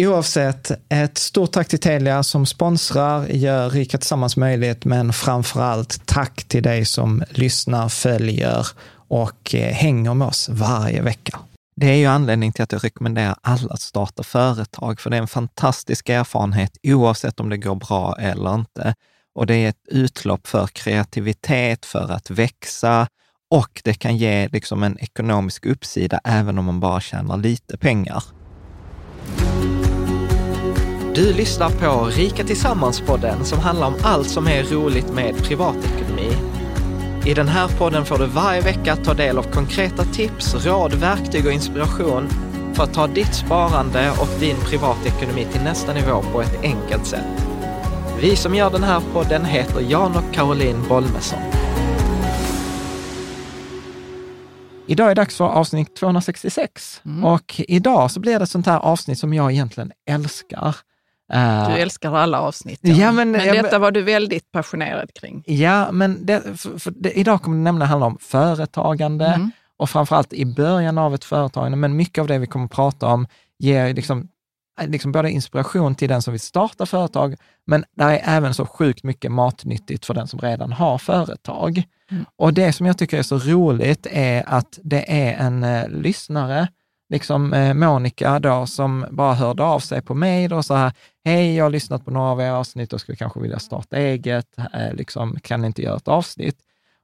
Oavsett, ett stort tack till Telia som sponsrar, gör Rika Tillsammans möjligt, men framför allt tack till dig som lyssnar, följer och eh, hänger med oss varje vecka. Det är ju anledningen till att jag rekommenderar alla att starta företag, för det är en fantastisk erfarenhet oavsett om det går bra eller inte. Och det är ett utlopp för kreativitet, för att växa och det kan ge liksom en ekonomisk uppsida även om man bara tjänar lite pengar. Du lyssnar på Rika Tillsammans-podden som handlar om allt som är roligt med privatekonomi. I den här podden får du varje vecka ta del av konkreta tips, råd, verktyg och inspiration för att ta ditt sparande och din privatekonomi till nästa nivå på ett enkelt sätt. Vi som gör den här podden heter Jan och Caroline Bolmesson. Idag är det dags för avsnitt 266 mm. och idag så blir det ett sånt här avsnitt som jag egentligen älskar. Du älskar alla avsnitt. Ja. men, men detta var du väldigt passionerad kring. Ja, men det, för, för det, idag kommer det nämligen handla om företagande mm. och framförallt i början av ett företagande. Men mycket av det vi kommer att prata om ger liksom, liksom både inspiration till den som vill starta företag, men det är även så sjukt mycket matnyttigt för den som redan har företag. Mm. Och det som jag tycker är så roligt är att det är en eh, lyssnare liksom eh, Monica då som bara hörde av sig på mig och så här, hej, jag har lyssnat på några av era avsnitt och skulle kanske vilja starta eget, eh, liksom, kan ni inte göra ett avsnitt?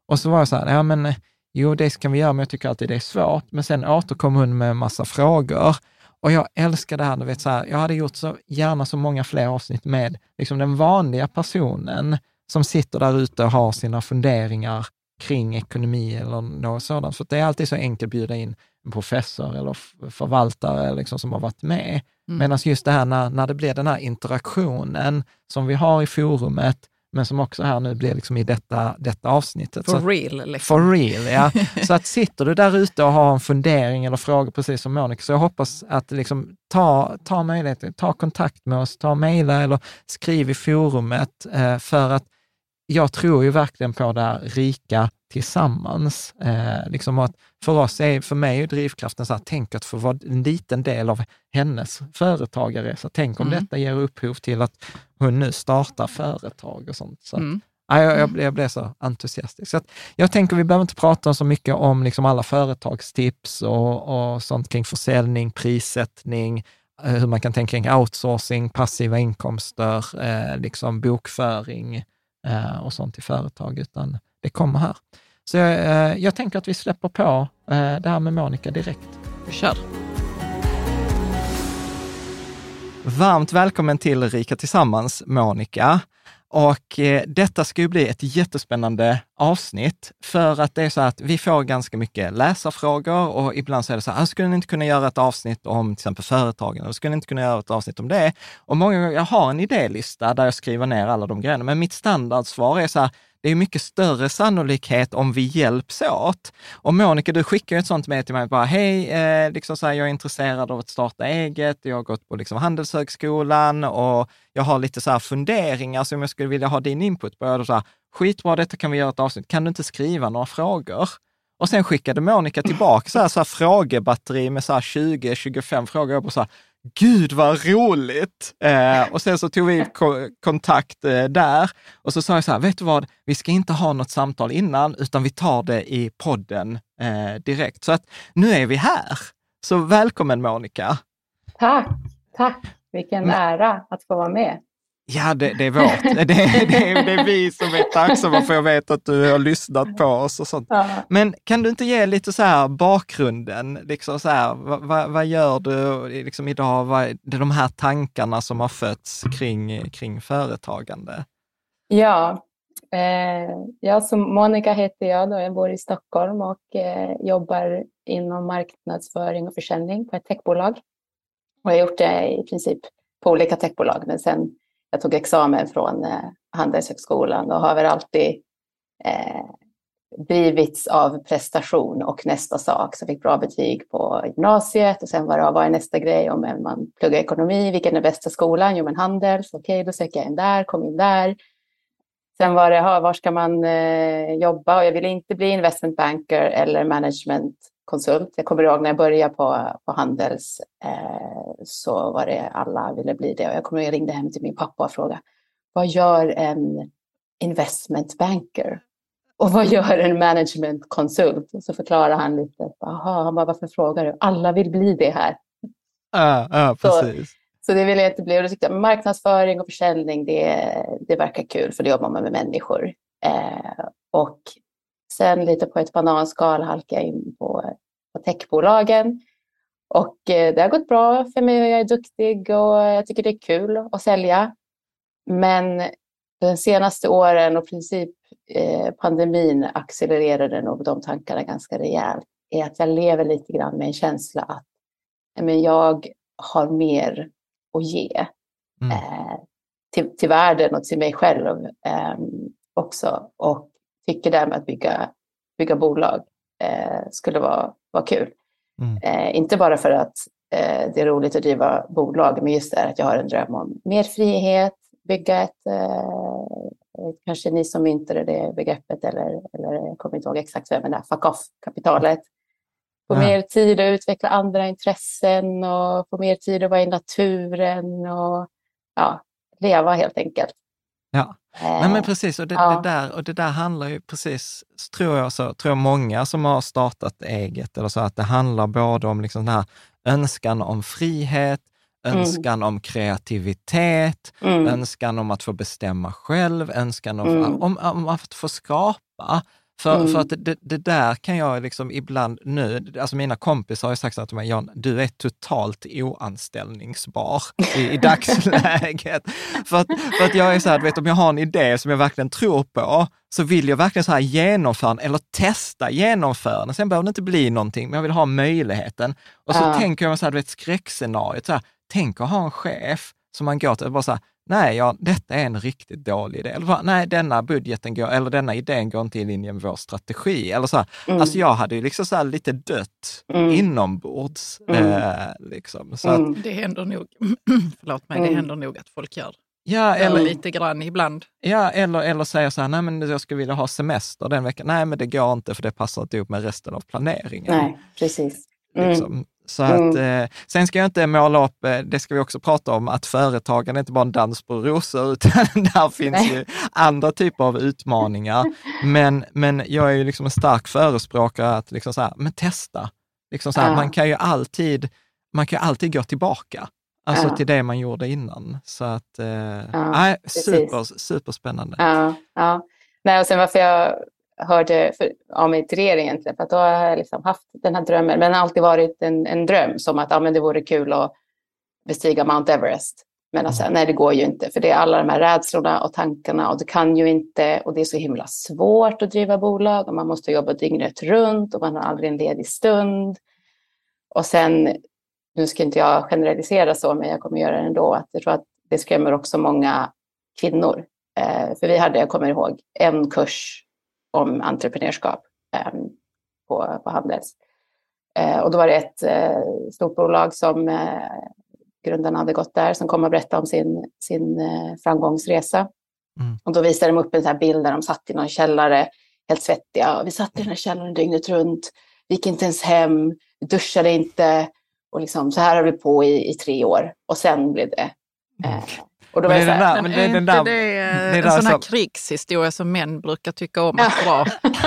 Och så var jag så här, ja men jo, det kan vi göra, men jag tycker alltid det är svårt. Men sen återkom hon med en massa frågor och jag älskar det här, du vet så här, jag hade gjort så gärna så många fler avsnitt med liksom den vanliga personen som sitter där ute och har sina funderingar kring ekonomi eller något sådant. För det är alltid så enkelt att bjuda in professor eller förvaltare liksom, som har varit med. Mm. Medan just det här när, när det blir den här interaktionen som vi har i forumet men som också här nu blir liksom i detta, detta avsnittet. For real. Liksom. For real, ja. så att sitter du där ute och har en fundering eller frågor, precis som Monica, så jag hoppas att liksom ta, ta möjligheten, ta kontakt med oss, ta mejla eller skriv i forumet, eh, för att jag tror ju verkligen på det här rika tillsammans. Eh, liksom att för oss, är, för mig är drivkraften så här, tänk att få vara en liten del av hennes företagarresa. Tänk om mm. detta ger upphov till att hon nu startar företag och sånt. Så mm. Ja, jag, jag, jag, blev så entusiastisk. Så jag tänker vi behöver inte prata så mycket om liksom alla företagstips och, och sånt kring försäljning, prissättning, eh, hur man kan tänka kring outsourcing, passiva inkomster, eh, liksom bokföring eh, och sånt i företag, utan det kommer här. Så jag, eh, jag tänker att vi släpper på eh, det här med Monica direkt. Vi kör. Varmt välkommen till Rika Tillsammans, Monica. Och eh, detta ska ju bli ett jättespännande avsnitt för att det är så att vi får ganska mycket läsarfrågor och ibland så är det så här, ah, skulle ni inte kunna göra ett avsnitt om till exempel företagen? Eller skulle ni inte kunna göra ett avsnitt om det? Och många gånger, jag har en idélista där jag skriver ner alla de grejerna, men mitt standardsvar är så här, det är mycket större sannolikhet om vi hjälps åt. Och Monica, du skickar ett sånt med till mig, bara hej, eh, liksom så här, jag är intresserad av att starta eget, jag har gått på liksom Handelshögskolan och jag har lite så här funderingar som jag skulle vilja ha din input på. Och så här, Skitbra, detta kan vi göra ett avsnitt. Kan du inte skriva några frågor? Och sen skickade Monica tillbaka så här, så här frågebatteri med 20-25 frågor. Jag bara så här, Gud vad roligt! Eh, och sen så tog vi ko kontakt eh, där och så sa jag så här, vet du vad, vi ska inte ha något samtal innan, utan vi tar det i podden eh, direkt. Så att nu är vi här. Så välkommen Monica! Tack, tack! Vilken Men, ära att få vara med. Ja, det, det är vårt. Det, det, det, det, är vi som är tacksamma för jag vet att du har lyssnat på oss och sånt. Ja. Men kan du inte ge lite så här bakgrunden? Liksom så här, vad, vad gör du liksom idag? Vad är de här tankarna som har fötts kring, kring företagande? Ja, eh, jag som Monica heter jag då. Jag bor i Stockholm och eh, jobbar inom marknadsföring och försäljning på ett techbolag. Och jag har gjort det i princip på olika techbolag, men sen jag tog examen från eh, Handelshögskolan och har väl alltid eh, drivits av prestation och nästa sak. Så jag fick bra betyg på gymnasiet och sen var det, vad är nästa grej om man pluggar ekonomi, vilken är bästa skolan? Jo men Handels, okej okay, då söker jag in där, kom in där. Sen var det, var ska man eh, jobba? Och jag ville inte bli investment banker eller management konsult. Jag kommer ihåg när jag började på, på Handels eh, så var det alla ville bli det. Och jag kommer ihåg jag ringde hem till min pappa och frågade vad gör en investment banker? Och vad gör en management konsult? Och så förklarar han lite. Aha, han bara, varför frågar du? Alla vill bli det här. Ja, ja precis. Så, så det ville jag inte bli. Och då tyckte jag, marknadsföring och försäljning, det, det verkar kul för då jobbar man med människor. Eh, och Sen lite på ett bananskal halkade jag in på, på techbolagen. Och eh, det har gått bra för mig och jag är duktig och jag tycker det är kul att sälja. Men de senaste åren och princip eh, pandemin accelererade nog de tankarna ganska rejält. Är att jag lever lite grann med en känsla att men jag har mer att ge mm. eh, till, till världen och till mig själv eh, också. Och tycker därmed att bygga, bygga bolag eh, skulle vara, vara kul. Mm. Eh, inte bara för att eh, det är roligt att driva bolag, men just det att jag har en dröm om mer frihet, bygga ett, eh, kanske ni som myntade det begreppet, eller, eller jag kommer inte ihåg exakt vem, men det här fuck off-kapitalet. Få ja. mer tid att utveckla andra intressen och få mer tid att vara i naturen och ja, leva helt enkelt. Ja. Nej, men precis, och det, ja. det, där, och det där handlar ju precis, tror jag, så, tror jag många som har startat eget, eller så, att det handlar både om liksom den här önskan om frihet, mm. önskan mm. om kreativitet, mm. önskan om att få bestämma själv, önskan om, mm. om, om, att få skapa. För, mm. för att det, det, där kan jag liksom ibland nu, alltså mina kompisar har ju sagt till mig, Jan, du är totalt oanställningsbar i, i dagsläget. för, att, för att jag är så här, vet, om jag har en idé som jag verkligen tror på, så vill jag verkligen så här genomföra eller testa genomföra den. Sen behöver det inte bli någonting, men jag vill ha möjligheten. Och så ja. tänker jag så här, du vet skräckscenariot, så här, tänk att ha en chef som man går till, bara så här, nej, ja, detta är en riktigt dålig idé. Eller nej, denna budgeten går, eller denna idén går inte i linje med vår strategi. Eller så här, mm. Alltså jag hade ju liksom så lite dött mm. inombords. Mm. Eh, liksom. så att, mm. det händer nog, förlåt mig, det mm. händer nog att folk gör Ja, eller lite grann ibland. Ja, eller, eller säga så här, nej men jag skulle vilja ha semester den veckan. Nej, men det går inte för det passar inte ihop med resten av planeringen. Nej, precis. Mm. Liksom. Så att, mm. eh, sen ska jag inte måla upp, eh, det ska vi också prata om, att företagande är inte bara en dans på rosor, utan där finns Nej. ju andra typer av utmaningar. Men, men jag är ju liksom en stark förespråkare att liksom så här, men testa. Liksom så här, ja. Man kan ju alltid, man kan alltid gå tillbaka. Alltså ja. till det man gjorde innan. Så att, eh, ja, nej, super, superspännande. Ja, ja. Nej, och sen varför jag hörde för, av mig till er egentligen, för att då har jag liksom haft den här drömmen, men det har alltid varit en, en dröm, som att ja, men det vore kul att bestiga Mount Everest. Men alltså, nej, det går ju inte, för det är alla de här rädslorna och tankarna och du kan ju inte, och det är så himla svårt att driva bolag och man måste jobba dygnet runt och man har aldrig en ledig stund. Och sen nu ska inte jag generalisera så, men jag kommer göra det ändå, att jag tror att det skrämmer också många kvinnor. Eh, för vi hade, jag kommer ihåg, en kurs om entreprenörskap eh, på, på Handels. Eh, och då var det ett eh, stort bolag som eh, grundarna hade gått där, som kom och berättade om sin, sin eh, framgångsresa. Mm. Och då visade de upp en sån bild där de satt i någon källare, helt svettiga. Och vi satt i den här källaren dygnet runt, vi gick inte ens hem, vi duschade inte, och liksom, så här har vi på i, i tre år och sen blev det mm. Eh, och då men är, det där, men är inte det, en sån här krigshistoria som män brukar tycka om att dra?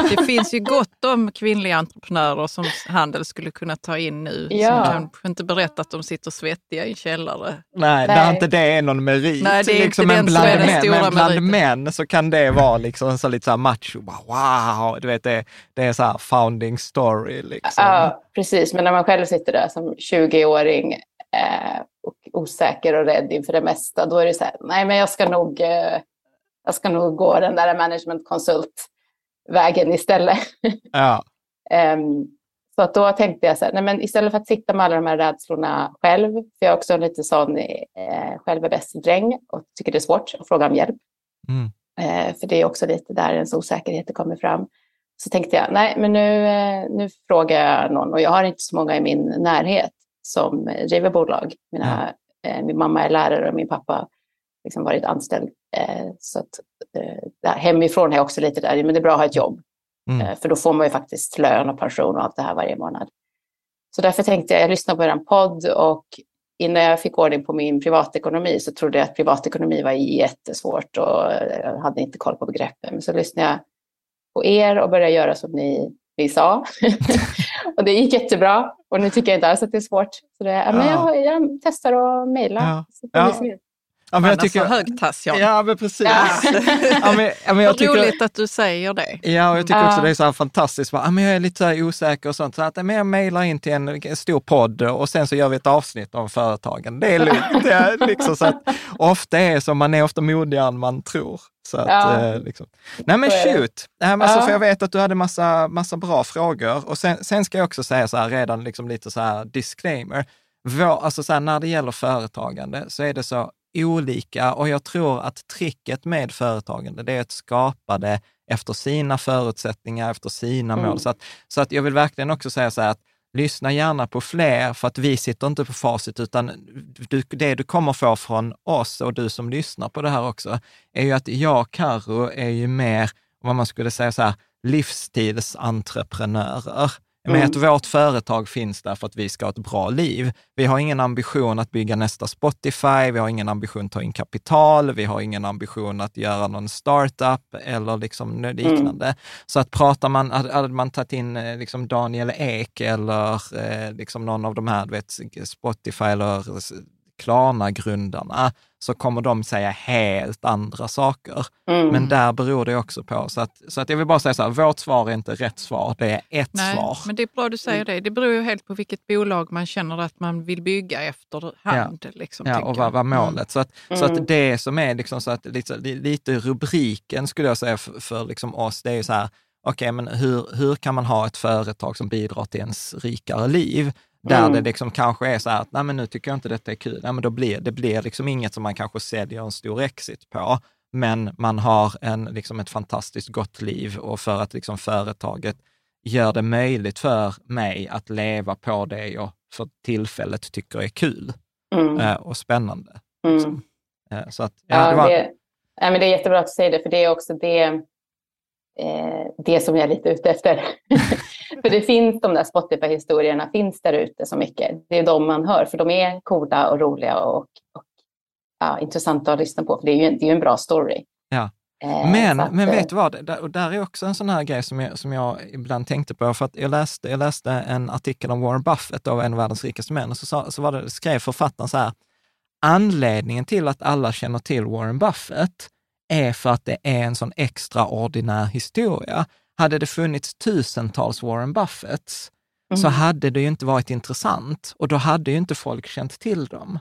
det finns ju gott om kvinnliga entreprenörer som Handel skulle kunna ta in nu. Ja. Som kanske inte berättar att de sitter svettiga i en källare. Nej, Nej. där inte det är någon merit. Nej, det är liksom, inte men bland, män, men bland män så kan det vara liksom så lite så här macho. Wow, du vet det, det är så här founding story. Liksom. Ja, precis. Men när man själv sitter där som 20-åring eh, osäker och rädd inför det mesta, då är det så här, nej men jag ska nog, eh, jag ska nog gå den där managementkonsultvägen istället. Ja. um, så att då tänkte jag så här, nej men istället för att sitta med alla de här rädslorna själv, för jag är också lite sån, eh, själv är bäst dräng och tycker det är svårt att fråga om hjälp. Mm. Eh, för det är också lite där ens osäkerhet kommer fram. Så tänkte jag, nej men nu, eh, nu frågar jag någon och jag har inte så många i min närhet som driver bolag. Mina, eh, min mamma är lärare och min pappa liksom varit anställd. Eh, så att, eh, hemifrån jag också lite där, men det är bra att ha ett jobb. Mm. Eh, för då får man ju faktiskt lön och pension och allt det här varje månad. Så därför tänkte jag, jag lyssnade på er podd och innan jag fick ordning på min privatekonomi så trodde jag att privatekonomi var jättesvårt och jag hade inte koll på begreppen. Men så lyssnade jag på er och började göra som ni, ni sa. och det gick jättebra. Och nu tycker jag inte alls att det är svårt. Så det, men jag, jag testar att mejla. Ja. Ja, men jag tycker, högtass, ja. Ja, men precis. Ja. ja, men, ja, men jag tycker, roligt att du säger det. Ja, och jag tycker också det är så här fantastiskt. Ja, men jag är lite så osäker och sånt. Så att men jag mejlar in till en stor podd och sen så gör vi ett avsnitt om företagen. Det är lugnt. Det är liksom så att, ofta är så, man är ofta modigare än man tror. Så att, ja. eh, liksom. Nej men shoot! Nej, men ja. för jag vet att du hade massa, massa bra frågor. Och sen, sen ska jag också säga så här, redan liksom lite så här disclaimer. Vår, alltså så här, när det gäller företagande så är det så olika och jag tror att tricket med företagande, det är att skapa det efter sina förutsättningar, efter sina mm. mål. Så att, så att jag vill verkligen också säga så här att lyssna gärna på fler, för att vi sitter inte på facit, utan du, det du kommer få från oss och du som lyssnar på det här också, är ju att jag Karo är ju mer, vad man skulle säga så här, livsstilsentreprenörer. Med mm. att vårt företag finns där för att vi ska ha ett bra liv. Vi har ingen ambition att bygga nästa Spotify, vi har ingen ambition att ta in kapital, vi har ingen ambition att göra någon startup eller liksom liknande. Mm. Så att pratar man, hade man tagit in eh, liksom Daniel Ek eller eh, liksom någon av de här, du vet, Spotify eller Klarna-grundarna, så kommer de säga helt andra saker. Mm. Men där beror det också på. Så, att, så att jag vill bara säga så här, vårt svar är inte rätt svar, det är ett Nej, svar. Men det är bra du säger det. Det beror ju helt på vilket bolag man känner att man vill bygga efterhand. Ja, liksom, ja och vad var målet? Mm. Så, att, så att mm. det som är liksom så att, lite, lite rubriken skulle jag säga för, för liksom oss, det är så här, okej, okay, men hur, hur kan man ha ett företag som bidrar till ens rikare liv? Där mm. det liksom kanske är så här att, nej men nu tycker jag inte detta är kul, nej men då blir det blir liksom inget som man kanske säljer en stor exit på, men man har en, liksom ett fantastiskt gott liv och för att liksom företaget gör det möjligt för mig att leva på det jag för tillfället tycker är kul mm. eh, och spännande. Mm. Liksom. Eh, så att, ja, ja, det, var... det, ja, men det är jättebra att du säger det, för det är också det, eh, det som jag är lite ute efter. för det finns de där Spotify-historierna finns där ute så mycket. Det är de man hör, för de är coola och roliga och, och ja, intressanta att lyssna på, för det är ju, det är en bra story. Ja. Eh, men, att, men vet du vad, där, där är också en sån här grej som jag, som jag ibland tänkte på, för att jag läste, jag läste en artikel om Warren Buffett, då, en av världens rikaste män, och så, så var det, skrev författaren så här, anledningen till att alla känner till Warren Buffett är för att det är en sån extraordinär historia. Hade det funnits tusentals Warren Buffetts mm. så hade det ju inte varit intressant och då hade ju inte folk känt till dem.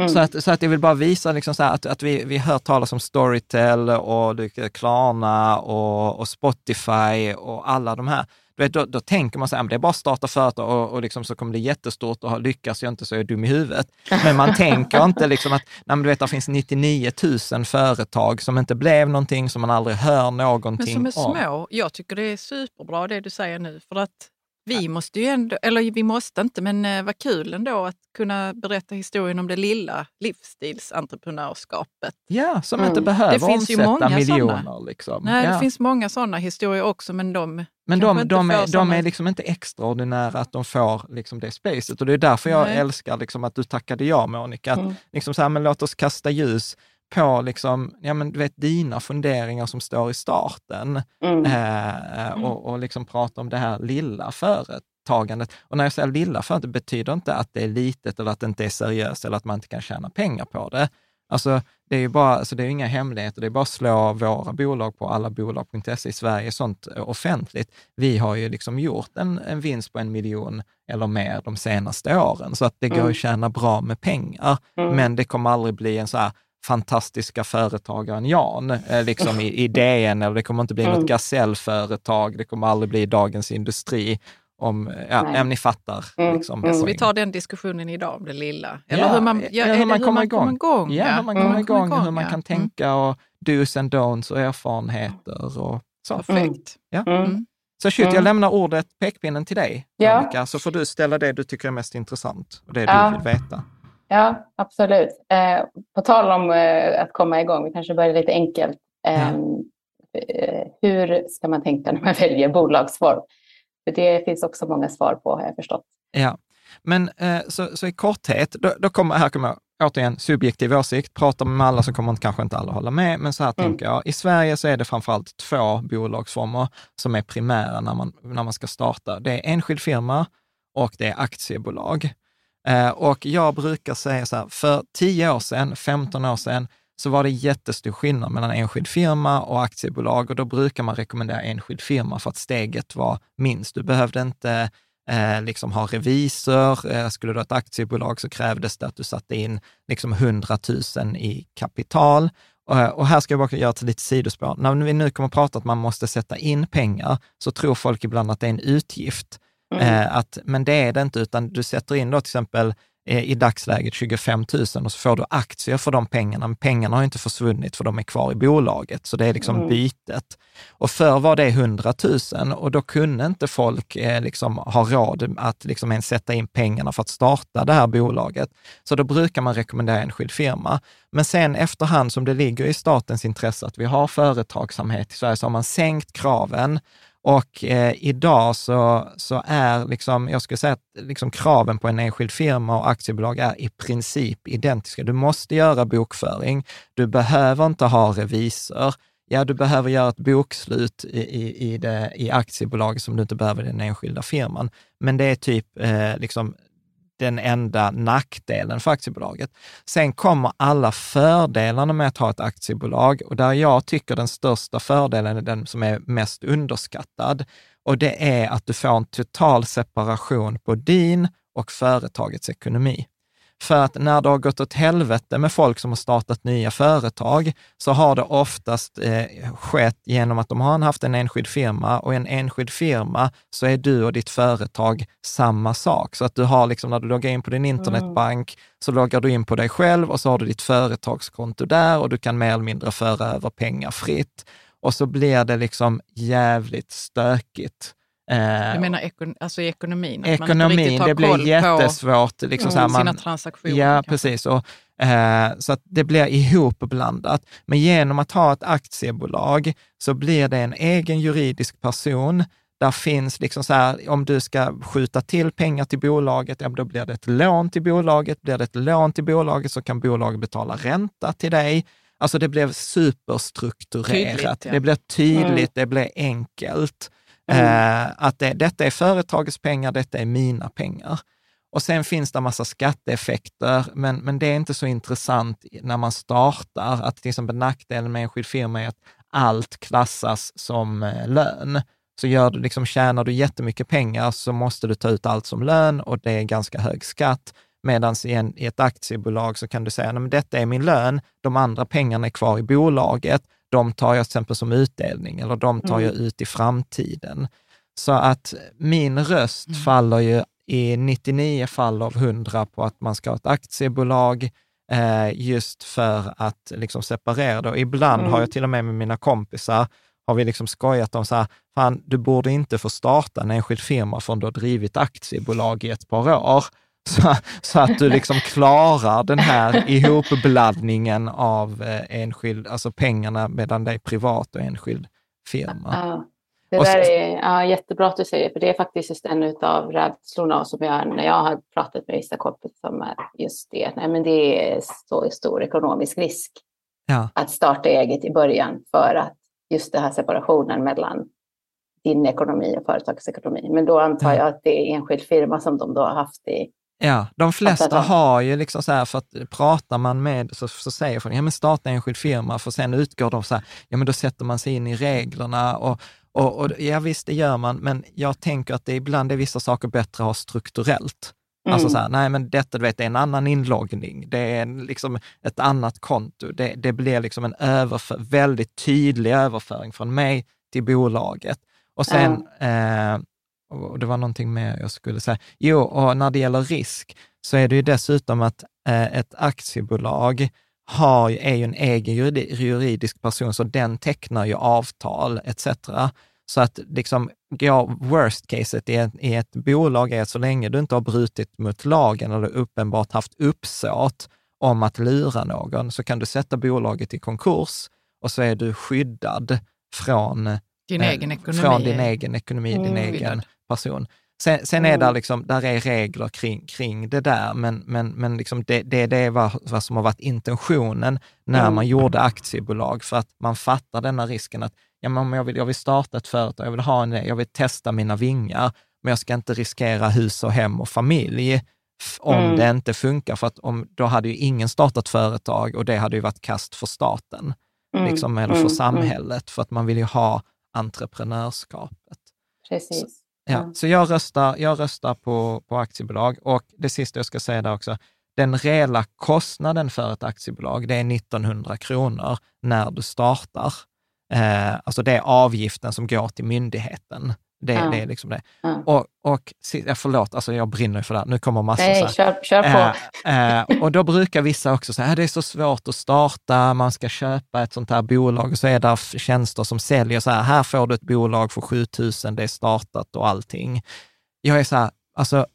Mm. Så, att, så att jag vill bara visa liksom så att, att vi, vi hör talas om Storytel och Klarna och, och Spotify och alla de här. Du vet, då, då tänker man så här, det är bara att starta företag och, och liksom så kommer det jättestort och lyckas jag inte så är jag dum i huvudet. Men man tänker inte liksom att, nej, men du vet, det finns 99 000 företag som inte blev någonting, som man aldrig hör någonting om. Men som är små. Jag tycker det är superbra det du säger nu, för att vi måste ju ändå, eller vi måste inte, men eh, vad kul ändå att kunna berätta historien om det lilla livsstilsentreprenörskapet. Ja, som mm. inte behöver det finns omsätta ju många miljoner. Liksom. Nej, ja. det finns många sådana historier också, men de men de, de, är, de är liksom inte extraordinära att de får liksom det spacet och det är därför jag Nej. älskar liksom att du tackade ja, Monica. Att mm. liksom så här, men låt oss kasta ljus på liksom, ja, men du vet, dina funderingar som står i starten mm. eh, och, och liksom prata om det här lilla företagandet. Och när jag säger lilla företag betyder inte att det är litet eller att det inte är seriöst eller att man inte kan tjäna pengar på det. Alltså, det är ju bara, alltså det är inga hemligheter, det är bara att slå våra bolag på allabolag.se i Sverige, sånt offentligt. Vi har ju liksom gjort en, en vinst på en miljon eller mer de senaste åren, så att det går mm. att tjäna bra med pengar. Mm. Men det kommer aldrig bli en så här fantastiska företagaren Jan, eh, liksom i, i DN, eller det kommer inte bli mm. något gasellföretag, det kommer aldrig bli Dagens Industri. Om, ja, om ni fattar. Mm. Liksom, mm. vi tar den diskussionen idag om det lilla. Eller ja, hur man, ja, hur man, kommer, igång. igång. Ja, hur man kommer mm. igång, hur man kan tänka och dos and don'ts och erfarenheter. Och så. Perfekt. Ja. Mm. Så shit, jag lämnar ordet, pekpinnen till dig, ja. Monica, så får du ställa det du tycker är mest intressant och det du vill veta. Ja, absolut. Eh, på tal om eh, att komma igång, vi kanske börjar lite enkelt. Eh, ja. Hur ska man tänka när man väljer bolagsform? För det finns också många svar på, har jag förstått. Ja, men eh, så, så i korthet, då, då kommer, här kommer jag återigen subjektiv åsikt, pratar med alla så kommer kanske inte alla hålla med, men så här mm. tänker jag. I Sverige så är det framförallt två bolagsformer som är primära när man, när man ska starta. Det är enskild firma och det är aktiebolag. Eh, och jag brukar säga så här, för 10 år sedan, 15 år sedan, så var det jättestor skillnad mellan enskild firma och aktiebolag och då brukar man rekommendera enskild firma för att steget var minst. Du behövde inte eh, liksom ha revisor. Eh, skulle du ha ett aktiebolag så krävdes det att du satte in liksom 100 000 i kapital. Och, och här ska jag bara göra ett litet sidospår. När vi nu kommer att prata att man måste sätta in pengar, så tror folk ibland att det är en utgift. Mm. Eh, att, men det är det inte, utan du sätter in då till exempel eh, i dagsläget 25 000 och så får du aktier för de pengarna. Men pengarna har inte försvunnit för de är kvar i bolaget, så det är liksom mm. bytet. Och förr var det 100 000 och då kunde inte folk eh, liksom ha råd att liksom ens sätta in pengarna för att starta det här bolaget. Så då brukar man rekommendera enskild firma. Men sen efterhand som det ligger i statens intresse att vi har företagsamhet i Sverige, så har man sänkt kraven och eh, idag så, så är, liksom, jag skulle säga att liksom kraven på en enskild firma och aktiebolag är i princip identiska. Du måste göra bokföring, du behöver inte ha revisor. Ja, du behöver göra ett bokslut i, i, i, det, i aktiebolaget som du inte behöver i den enskilda firman. Men det är typ eh, liksom den enda nackdelen för aktiebolaget. Sen kommer alla fördelarna med att ha ett aktiebolag och där jag tycker den största fördelen är den som är mest underskattad. Och det är att du får en total separation på din och företagets ekonomi. För att när det har gått åt helvete med folk som har startat nya företag, så har det oftast eh, skett genom att de har haft en enskild firma och en enskild firma så är du och ditt företag samma sak. Så att du har liksom, när du loggar in på din internetbank, mm. så loggar du in på dig själv och så har du ditt företagskonto där och du kan mer eller mindre föra över pengar fritt. Och så blir det liksom jävligt stökigt. Eh, du menar ekon alltså ekonomin? Ekonomin, det blir jättesvårt. Liksom, mm, man, sina transaktioner. Ja, kanske. precis. Och, eh, så att det blir ihopblandat. Men genom att ha ett aktiebolag så blir det en egen juridisk person. Där finns liksom så här, om du ska skjuta till pengar till bolaget, ja, då blir det ett lån till bolaget. Blir det ett lån till bolaget så kan bolaget betala ränta till dig. Alltså det blev superstrukturerat. Tydligt, ja. Det blir tydligt, mm. det blir enkelt. Mm. Eh, att det, detta är företagets pengar, detta är mina pengar. Och sen finns det en massa skatteeffekter, men, men det är inte så intressant när man startar. Att till exempel nackdelen med enskild firma är att allt klassas som eh, lön. Så gör du, liksom, tjänar du jättemycket pengar så måste du ta ut allt som lön och det är ganska hög skatt. Medan i, i ett aktiebolag så kan du säga, att detta är min lön, de andra pengarna är kvar i bolaget de tar jag till exempel som utdelning eller de tar mm. jag ut i framtiden. Så att min röst mm. faller ju i 99 fall av 100 på att man ska ha ett aktiebolag eh, just för att liksom separera det. Och ibland mm. har jag mm. till och med med mina kompisar har vi liksom skojat om så här, fan, du borde inte få starta en enskild firma förrän du har drivit aktiebolag i ett par år. Så, så, att du liksom klarar den här ihopblandningen av eh, enskild, alltså pengarna det är privat och enskild firma. Ja, det där är ja, jättebra att du säger, för det är faktiskt just en av rädslorna som jag, när jag har pratat med vissa kompisar är just det. Nej, men det är så stor ekonomisk risk ja. att starta eget i början för att just den här separationen mellan din ekonomi och företagets ekonomi. Men då antar jag att det är enskild firma som de då har haft i Ja, de flesta har ju liksom så här, för att pratar man med, så, så säger folk, ja men starta enskild firma, för sen utgår de så här, ja men då sätter man sig in i reglerna och, och, och ja visst, det gör man, men jag tänker att det ibland är vissa saker bättre att ha strukturellt. Mm. Alltså så här, nej men detta du vet, det är en annan inloggning, det är liksom ett annat konto, det, det blir liksom en överför, väldigt tydlig överföring från mig till bolaget. Och sen, mm. eh, och det var någonting mer jag skulle säga. Jo, och när det gäller risk så är det ju dessutom att eh, ett aktiebolag har, är ju en egen juridisk person, så den tecknar ju avtal etc. Så att liksom, ja, worst caset i ett, i ett bolag är att så länge du inte har brutit mot lagen eller uppenbart haft uppsåt om att lura någon, så kan du sätta bolaget i konkurs och så är du skyddad från din eh, egen ekonomi. Från din egen ekonomi, din egen person. Sen, sen är det liksom, där är regler kring, kring det där, men, men, men liksom det, det, det är vad, som har varit intentionen när mm. man gjorde aktiebolag, för att man fattar denna risken att ja, men jag, vill, jag vill starta ett företag, jag vill ha en jag vill testa mina vingar, men jag ska inte riskera hus och hem och familj om mm. det inte funkar, för att om, då hade ju ingen startat företag och det hade ju varit kast för staten, mm. liksom, eller för mm. samhället, för att man vill ju ha entreprenörskapet. Precis. Ja, så jag röstar, jag röstar på, på aktiebolag och det sista jag ska säga där också, den reella kostnaden för ett aktiebolag, det är 1900 kronor när du startar. Eh, alltså det är avgiften som går till myndigheten. Det, ja. det är liksom det. Ja. Och, och, förlåt, alltså jag brinner för det här. Nu kommer massor. Nej, kör, kör på. Eh, eh, och då brukar vissa också säga det är så svårt att starta, man ska köpa ett sånt här bolag och så är det tjänster som säljer så här, här får du ett bolag för 7000, det är startat och allting. Jag är så här, alltså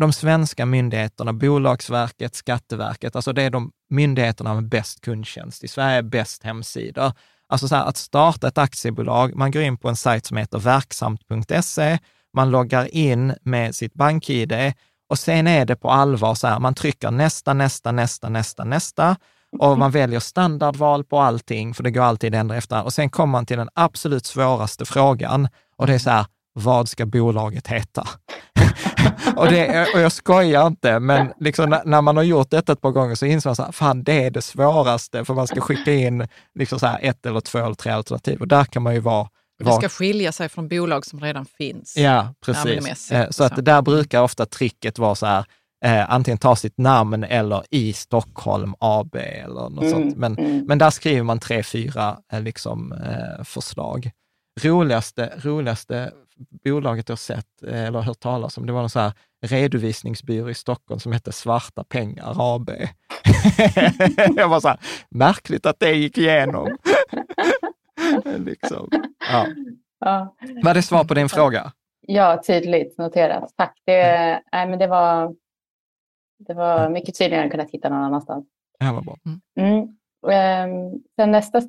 de svenska myndigheterna, Bolagsverket, Skatteverket, alltså det är de myndigheterna med bäst kundtjänst i Sverige, bäst hemsidor. Alltså så här, att starta ett aktiebolag, man går in på en sajt som heter verksamt.se, man loggar in med sitt bank-id och sen är det på allvar så här, man trycker nästa, nästa, nästa, nästa, nästa och man väljer standardval på allting, för det går alltid ändra efter. Och sen kommer man till den absolut svåraste frågan och det är så här, vad ska bolaget heta? Och, det, och jag skojar inte, men liksom när, man har gjort detta ett par gånger så inser man så här, fan det är det svåraste, för man ska skicka in liksom så här ett eller två eller tre alternativ och där kan man ju vara det ska skilja sig från bolag som redan finns. Ja, precis. Eh, så att där brukar ofta tricket vara så här, eh, antingen ta sitt namn eller i Stockholm AB eller något mm, sånt. Men, mm. men där skriver man tre, fyra eh, liksom, eh, förslag. Roligaste, roligaste bolaget jag sett eh, eller hört talas om, det var en så här redovisningsbyrå i Stockholm som hette Svarta pengar AB. jag var så här, märkligt att det gick igenom. liksom. ja. Ja. Var det svar på din fråga? Ja, tydligt noterat. Tack. Det, mm. nej, men det, var, det var mycket tydligare än kunnat hitta någon annanstans. Ja, vad bra. Mm. Mm. Ehm, sen nästa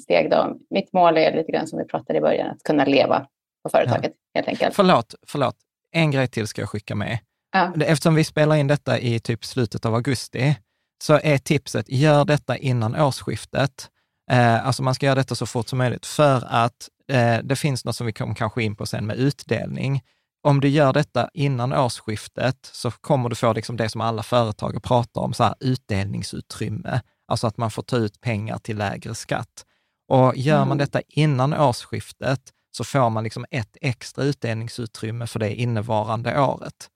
steg då. Mitt mål är lite grann som vi pratade i början, att kunna leva på företaget ja. helt enkelt. Förlåt, förlåt. En grej till ska jag skicka med. Ja. Eftersom vi spelar in detta i typ slutet av augusti, så är tipset, gör detta innan årsskiftet. Eh, alltså man ska göra detta så fort som möjligt, för att eh, det finns något som vi kommer kanske in på sen med utdelning. Om du gör detta innan årsskiftet så kommer du få liksom det som alla företag pratar om, så här utdelningsutrymme. Alltså att man får ta ut pengar till lägre skatt. Och gör man mm. detta innan årsskiftet så får man liksom ett extra utdelningsutrymme för det innevarande året.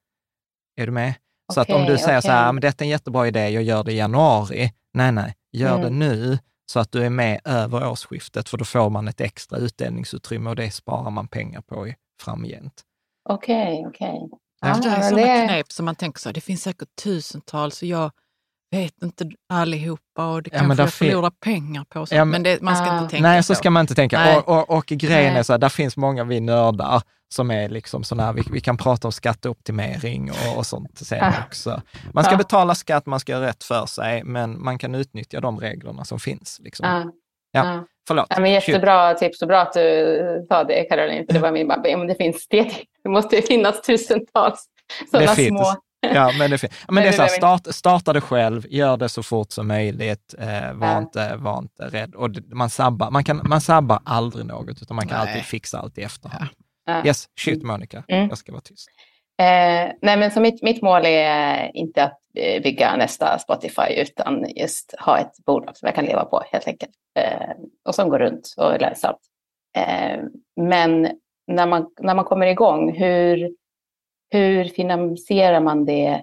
Är du med? Så okay, att om du säger okay. så här, men detta är en jättebra idé, jag gör det i januari. Nej, nej, gör mm. det nu så att du är med över årsskiftet, för då får man ett extra utdelningsutrymme och det sparar man pengar på i, framgent. Okej, okay, okej. Okay. Ja, det är sådana det... knep som man tänker så, det finns säkert tusentals och jag vet inte allihopa och det ja, kanske jag förlorar pengar på. Så. Ja, men, det, man ska ah. inte tänka Nej, så. ska man inte tänka. Och, och, och, grejen nej. är så här, där finns många vi nördar som är liksom sådana, vi, vi kan prata om skatteoptimering och, och sånt sen ah. också. Man ska ah. betala skatt, man ska göra rätt för sig, men man kan utnyttja de reglerna som finns. Liksom. Ah. Ja, förlåt. Ja, men jättebra Shoot. tips och bra att du sa det Caroline, för det var min. Ja, men det finns det, det måste finnas tusentals sådana små Ja, men det, är, men det är så här, start, starta det själv, gör det så fort som möjligt, eh, var, ja. inte, var inte rädd. Och man, sabbar, man, kan, man sabbar aldrig något, utan man kan Nej. alltid fixa allt i efterhand. Ja. Yes, shoot Monica, mm. jag ska vara tyst. Eh, nej, men så mitt, mitt mål är inte att eh, bygga nästa Spotify, utan just ha ett bolag som jag kan leva på helt enkelt. Eh, och som går runt och är lönsamt. Eh, men när man, när man kommer igång, hur hur finansierar man det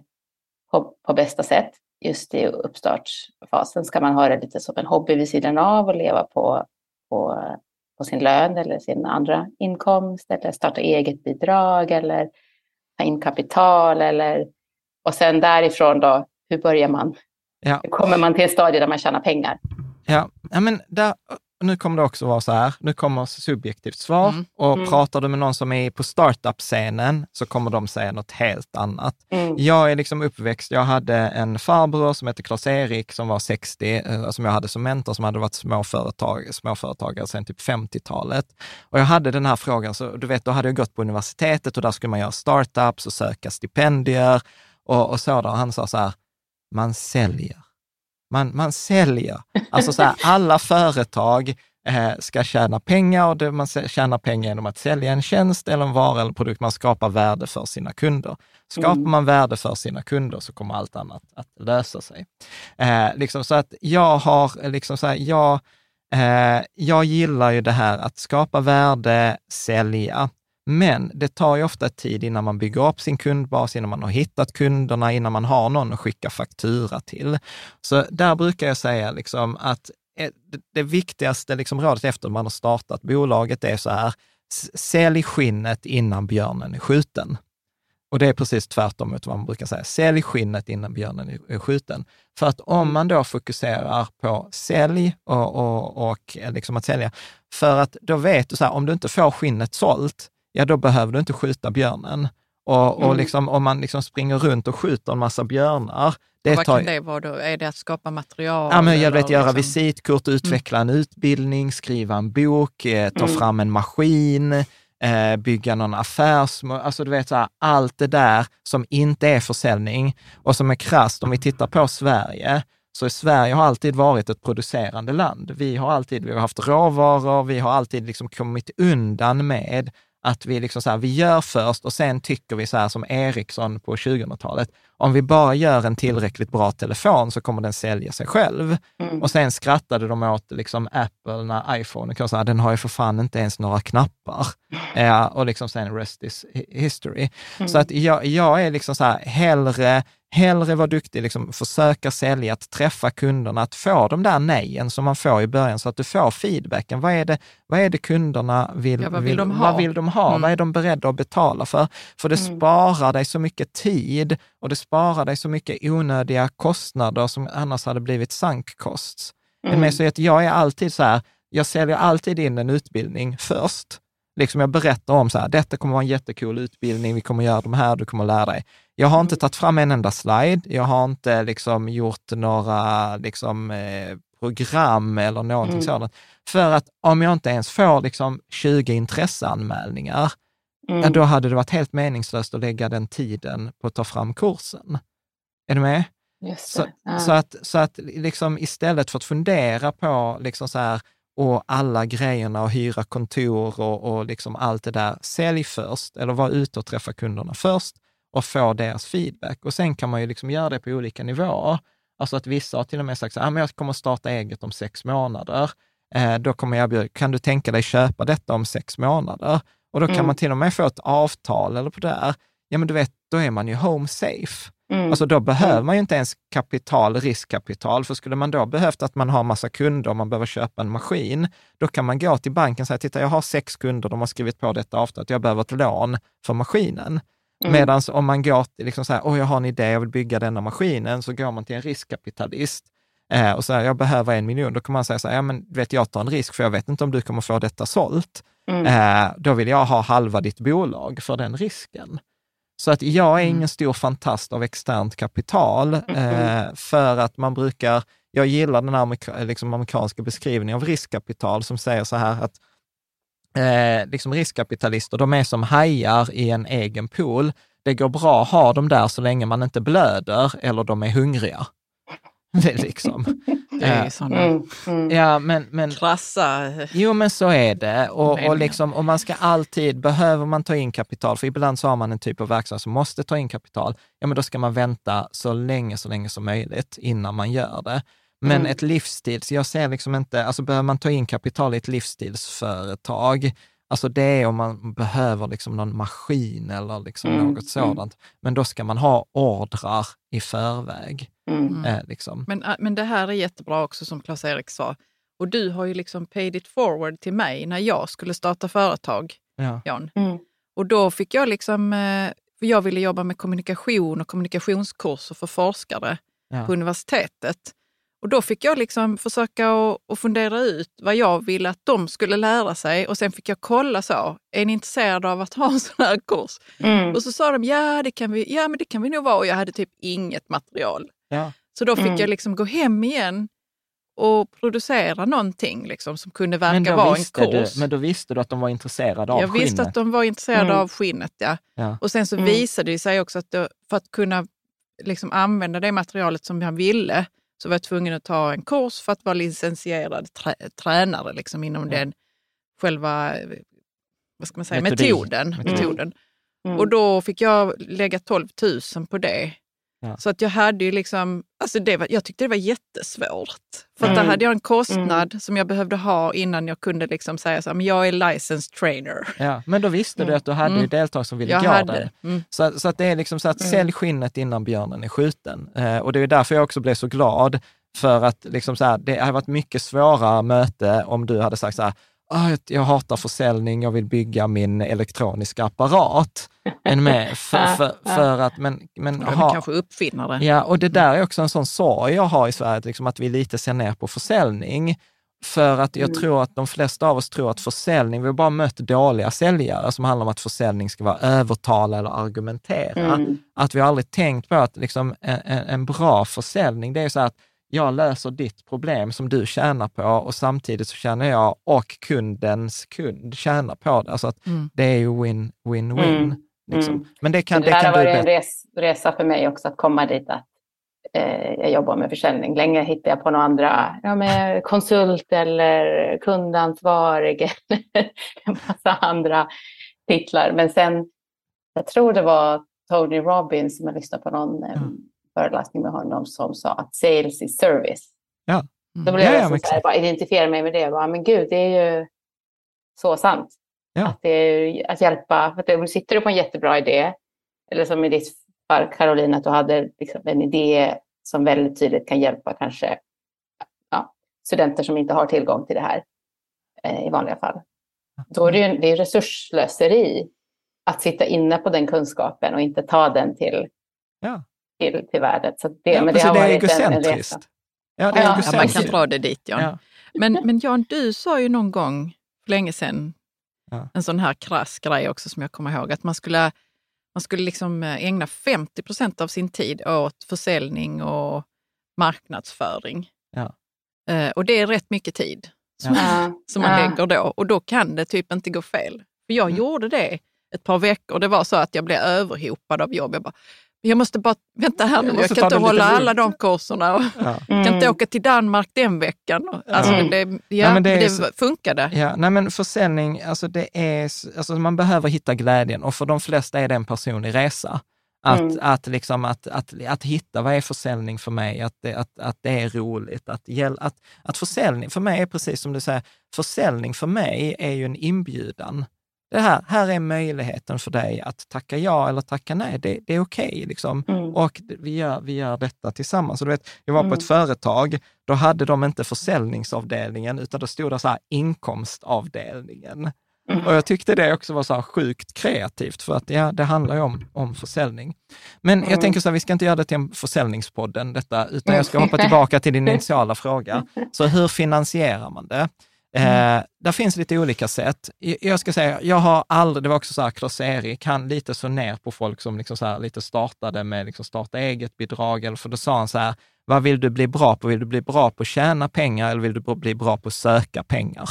på, på bästa sätt just i uppstartsfasen? Ska man ha det lite som en hobby vid sidan av och leva på, på, på sin lön eller sin andra inkomst eller starta eget bidrag eller ta in kapital eller och sen därifrån då, hur börjar man? Ja. Hur kommer man till en stadie där man tjänar pengar? Ja, ja men där, nu kommer det också vara så här, nu kommer subjektivt svar mm. och mm. pratar du med någon som är på startup-scenen så kommer de säga något helt annat. Mm. Jag är liksom uppväxt, jag hade en farbror som hette Klas-Erik som var 60, eh, som jag hade som mentor, som hade varit småföretag, småföretagare sedan typ 50-talet. Och jag hade den här frågan, så du vet, då hade jag gått på universitetet och där skulle man göra startups och söka stipendier och, och sådär. Han sa så här, man säljer man, man säljer. Alltså så här, alla företag eh, ska tjäna pengar och det, man tjänar pengar genom att sälja en tjänst eller en vara eller produkt. Man skapar värde för sina kunder. Skapar mm. man värde för sina kunder så kommer allt annat att lösa sig. Eh, liksom så att jag har, liksom så här, jag, eh, jag gillar ju det här att skapa värde, sälja. Men det tar ju ofta tid innan man bygger upp sin kundbas, innan man har hittat kunderna, innan man har någon att skicka faktura till. Så där brukar jag säga liksom att det viktigaste liksom rådet efter man har startat bolaget är så här, sälj skinnet innan björnen är skjuten. Och det är precis tvärtom mot vad man brukar säga. Sälj skinnet innan björnen är skjuten. För att om man då fokuserar på sälj och, och, och liksom att sälja, för att då vet du så här, om du inte får skinnet sålt, ja då behöver du inte skjuta björnen. Och, och mm. liksom, om man liksom springer runt och skjuter en massa björnar. Det vad tar... kan det vara då? Är det att skapa material? Ja, men jag vet, göra liksom... visitkort, mm. utveckla mm. en utbildning, skriva en bok, eh, ta mm. fram en maskin, eh, bygga någon affärs... Alltså du vet, så här, allt det där som inte är försäljning och som är krasst, om vi tittar på Sverige, så Sverige har alltid varit ett producerande land. Vi har alltid vi har haft råvaror, vi har alltid liksom kommit undan med att vi liksom så här, vi gör först och sen tycker vi så här som Ericsson på 2000-talet, om vi bara gör en tillräckligt bra telefon så kommer den sälja sig själv. Mm. Och sen skrattade de åt liksom Apple när iPhone kom, så den har ju för fan inte ens några knappar. Eh, och liksom sen rest is history. Mm. Så att jag, jag är liksom så här, hellre hellre vara duktig, liksom, försöka sälja, att träffa kunderna, att få de där nejen som man får i början, så att du får feedbacken. Vad är det, vad är det kunderna vill, ja, vad vill, de ha? Vad, vill de ha? Mm. vad är de beredda att betala för? För det mm. sparar dig så mycket tid och det sparar dig så mycket onödiga kostnader som annars hade blivit sunk costs. Mm. Men så att jag är alltid så här, jag säljer alltid in en utbildning först. Liksom jag berättar om så här, detta kommer vara en jättecool utbildning, vi kommer göra de här, du kommer lära dig. Jag har inte tagit fram en enda slide, jag har inte liksom gjort några liksom, eh, program eller någonting mm. sådant. För att om jag inte ens får liksom 20 intresseanmälningar, mm. ja, då hade det varit helt meningslöst att lägga den tiden på att ta fram kursen. Är du med? Så, ja. så, att, så att liksom istället för att fundera på liksom så här, och alla grejerna och hyra kontor och, och liksom allt det där, sälj först eller var ute och träffa kunderna först och få deras feedback. Och sen kan man ju liksom göra det på olika nivåer. Alltså att vissa har till och med sagt att ah, jag kommer starta eget om sex månader. Eh, då kommer jag erbjuda, kan du tänka dig köpa detta om sex månader? Och då kan mm. man till och med få ett avtal eller på det här. Ja, men du vet, då är man ju home safe. Mm. Alltså då behöver mm. man ju inte ens kapital, riskkapital, för skulle man då behövt att man har massa kunder och man behöver köpa en maskin, då kan man gå till banken och säga, titta jag har sex kunder, de har skrivit på detta avtalet, jag behöver ett lån för maskinen. Mm. Medan om man går till, liksom så här, oh, jag har en idé, jag vill bygga denna maskinen, så går man till en riskkapitalist eh, och säger, jag behöver en miljon. Då kan man säga så här, ja men vet jag tar en risk, för jag vet inte om du kommer få detta sålt. Mm. Eh, då vill jag ha halva ditt bolag för den risken. Så att jag är ingen mm. stor fantast av externt kapital, eh, för att man brukar, jag gillar den amerika, liksom amerikanska beskrivningen av riskkapital som säger så här att eh, liksom riskkapitalister, de är som hajar i en egen pool. Det går bra att ha dem där så länge man inte blöder eller de är hungriga. Det liksom. Det är ju sådana mm, mm. Ja, men, men, krassa... Jo, men så är det. Och, och, liksom, och man ska alltid, behöver man ta in kapital, för ibland så har man en typ av verksamhet som måste ta in kapital, ja men då ska man vänta så länge, så länge som möjligt innan man gör det. Men mm. ett livsstils, jag ser liksom inte, alltså behöver man ta in kapital i ett livsstilsföretag, alltså det är om man behöver liksom någon maskin eller liksom mm. något mm. sådant. Men då ska man ha ordrar i förväg. Mm. Eh, liksom. men, äh, men det här är jättebra också som Claes-Erik sa. Och du har ju liksom paid it forward till mig när jag skulle starta företag, ja. Jan. Mm. Och då fick jag liksom, eh, för jag ville jobba med kommunikation och kommunikationskurser för forskare ja. på universitetet. Och då fick jag liksom försöka att fundera ut vad jag ville att de skulle lära sig och sen fick jag kolla så, är ni intresserade av att ha en sån här kurs? Mm. Och så sa de, ja det, kan vi, ja men det kan vi nog vara och jag hade typ inget material. Ja. Så då fick mm. jag liksom gå hem igen och producera någonting liksom, som kunde verka vara en kurs. Du, men då visste du att de var intresserade av jag skinnet? Jag visste att de var intresserade mm. av skinnet, ja. ja. Och sen så mm. visade det sig också att det, för att kunna liksom använda det materialet som jag ville så var jag tvungen att ta en kurs för att vara licensierad trä, tränare liksom, inom ja. den själva vad ska man säga, metoden. metoden. Mm. Och då fick jag lägga 12 000 på det. Ja. Så att jag hade ju liksom, alltså det var, jag tyckte det var jättesvårt. För mm. där hade jag en kostnad mm. som jag behövde ha innan jag kunde liksom säga så här, men jag är licensed trainer. Ja, men då visste du att du hade mm. deltagare som ville gå där. Mm. Så, så att det är liksom så att mm. sälj skinnet innan björnen är skjuten. Eh, och det är därför jag också blev så glad. För att liksom så här, det hade varit mycket svårare möte om du hade sagt så här, oh, jag hatar försäljning, jag vill bygga min elektroniska apparat. än med för, för, för, att, men, men ha, kanske uppfinnare. Ja, och det där är också en sån sorg jag har i Sverige, liksom att vi lite ser ner på försäljning. För att jag mm. tror att de flesta av oss tror att försäljning, vi har bara mött dåliga säljare som handlar om att försäljning ska vara övertala eller argumentera. Mm. Att vi har aldrig tänkt på att liksom en, en, bra försäljning, det är så att jag löser ditt problem som du tjänar på och samtidigt så tjänar jag och kundens kund tjänar på det. Alltså att mm. det är ju win-win-win. Mm. Liksom. Mm. Men det kan, det, det kan har varit en res, resa för mig också att komma dit att eh, jag jobbar med försäljning. Länge hittade jag på några andra, ja, med konsult eller kundansvarig eller en massa andra titlar. Men sen, jag tror det var Tony Robbins, som jag lyssnade på någon mm. Föreläsning med honom, som sa att sales is service. Ja. Mm. Då blev ja, jag ja, så här, bara identifiera mig med det. Bara, men gud, det är ju så sant. Ja. Att, det är, att hjälpa. För att sitter du på en jättebra idé, eller som i ditt fall Caroline, att du hade liksom en idé som väldigt tydligt kan hjälpa kanske ja, studenter som inte har tillgång till det här eh, i vanliga fall. Då är det, ju, det är resursslöseri att sitta inne på den kunskapen och inte ta den till, ja. Till, till världet. Så det, ja, men det, har det är egocentriskt. Ja, det är ja, man kan dra det dit, Jan. Ja. Men, men Jan, du sa ju någon gång för länge sedan ja. en sån här krass grej också som jag kommer ihåg, att man skulle, man skulle liksom eh, ägna 50 procent av sin tid åt försäljning och marknadsföring. Ja. Eh, och det är rätt mycket tid som, ja. som man lägger då. Och då kan det typ inte gå fel. För jag mm. gjorde det ett par veckor. Det var så att jag blev överhopad av jobb. Jag bara, jag måste bara, vänta här nu, jag, jag kan inte hålla alla de kurserna och ja. mm. kan inte åka till Danmark den veckan. Alltså, mm. det, ja, nej, det, det funkade. Ja, nej, men försäljning, alltså det är, alltså man behöver hitta glädjen och för de flesta är det en personlig resa. Att, mm. att, liksom att, att, att hitta vad är försäljning för mig, att det, att, att det är roligt. Att, att, att försäljning för mig är precis som du säger, försäljning för mig är ju en inbjudan det här, här är möjligheten för dig att tacka ja eller tacka nej. Det, det är okej. Okay, liksom. Mm. Och vi gör, vi gör detta tillsammans. Så du vet, jag var mm. på ett mm. företag, då hade de inte försäljningsavdelningen, utan då stod det så här inkomstavdelningen. Mm. Och jag tyckte det också var så här sjukt kreativt, för att ja, det handlar ju om, om försäljning. Men jag mm. tänker så här, vi ska inte göra det till en försäljningspodden, detta, utan jag ska hoppa tillbaka till din initiala fråga. Så hur finansierar man det? Mm. Eh, där finns lite olika sätt. Jag ska säga, jag har aldrig, det var också så här, Klas-Erik, han lite så ner på folk som liksom så här, lite startade med liksom starta eget-bidrag, eller för då sa han så här, vad vill du bli bra på? Vill du bli bra på att tjäna pengar eller vill du bli bra på att söka pengar?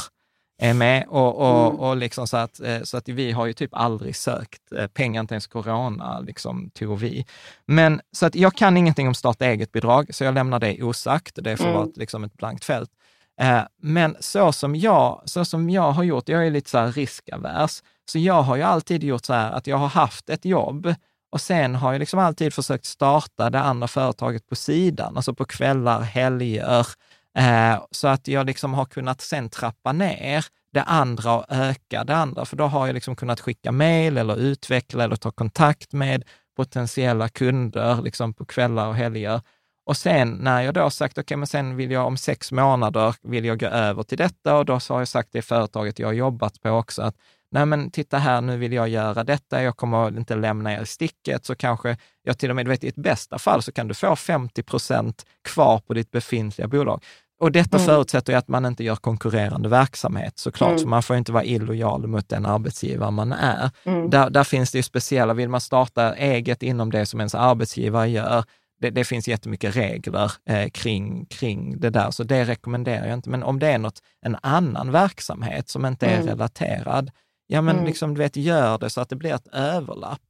Är med och, och, mm. och liksom så, att, eh, så att vi har ju typ aldrig sökt eh, pengar, inte ens corona liksom tog vi. Men så att jag kan ingenting om starta eget-bidrag, så jag lämnar det osagt. Det får mm. vara liksom ett blankt fält. Eh, men så som, jag, så som jag har gjort, jag är lite så här riskavers, så jag har ju alltid gjort så här att jag har haft ett jobb och sen har jag liksom alltid försökt starta det andra företaget på sidan, alltså på kvällar, helger, eh, så att jag liksom har kunnat sen trappa ner det andra och öka det andra, för då har jag liksom kunnat skicka mejl eller utveckla eller ta kontakt med potentiella kunder liksom på kvällar och helger. Och sen när jag då sagt, okej, okay, men sen vill jag om sex månader vill jag gå över till detta och då så har jag sagt det företaget jag har jobbat på också att nej men titta här, nu vill jag göra detta, jag kommer inte lämna er i sticket, så kanske jag till och med, vet, i ett bästa fall så kan du få 50 procent kvar på ditt befintliga bolag. Och detta mm. förutsätter ju att man inte gör konkurrerande verksamhet såklart, mm. för man får inte vara illojal mot den arbetsgivare man är. Mm. Där, där finns det ju speciella, vill man starta eget inom det som ens arbetsgivare gör, det, det finns jättemycket regler eh, kring, kring det där, så det rekommenderar jag inte. Men om det är något, en annan verksamhet som inte är mm. relaterad, ja men mm. liksom, du vet, gör det så att det blir ett överlapp.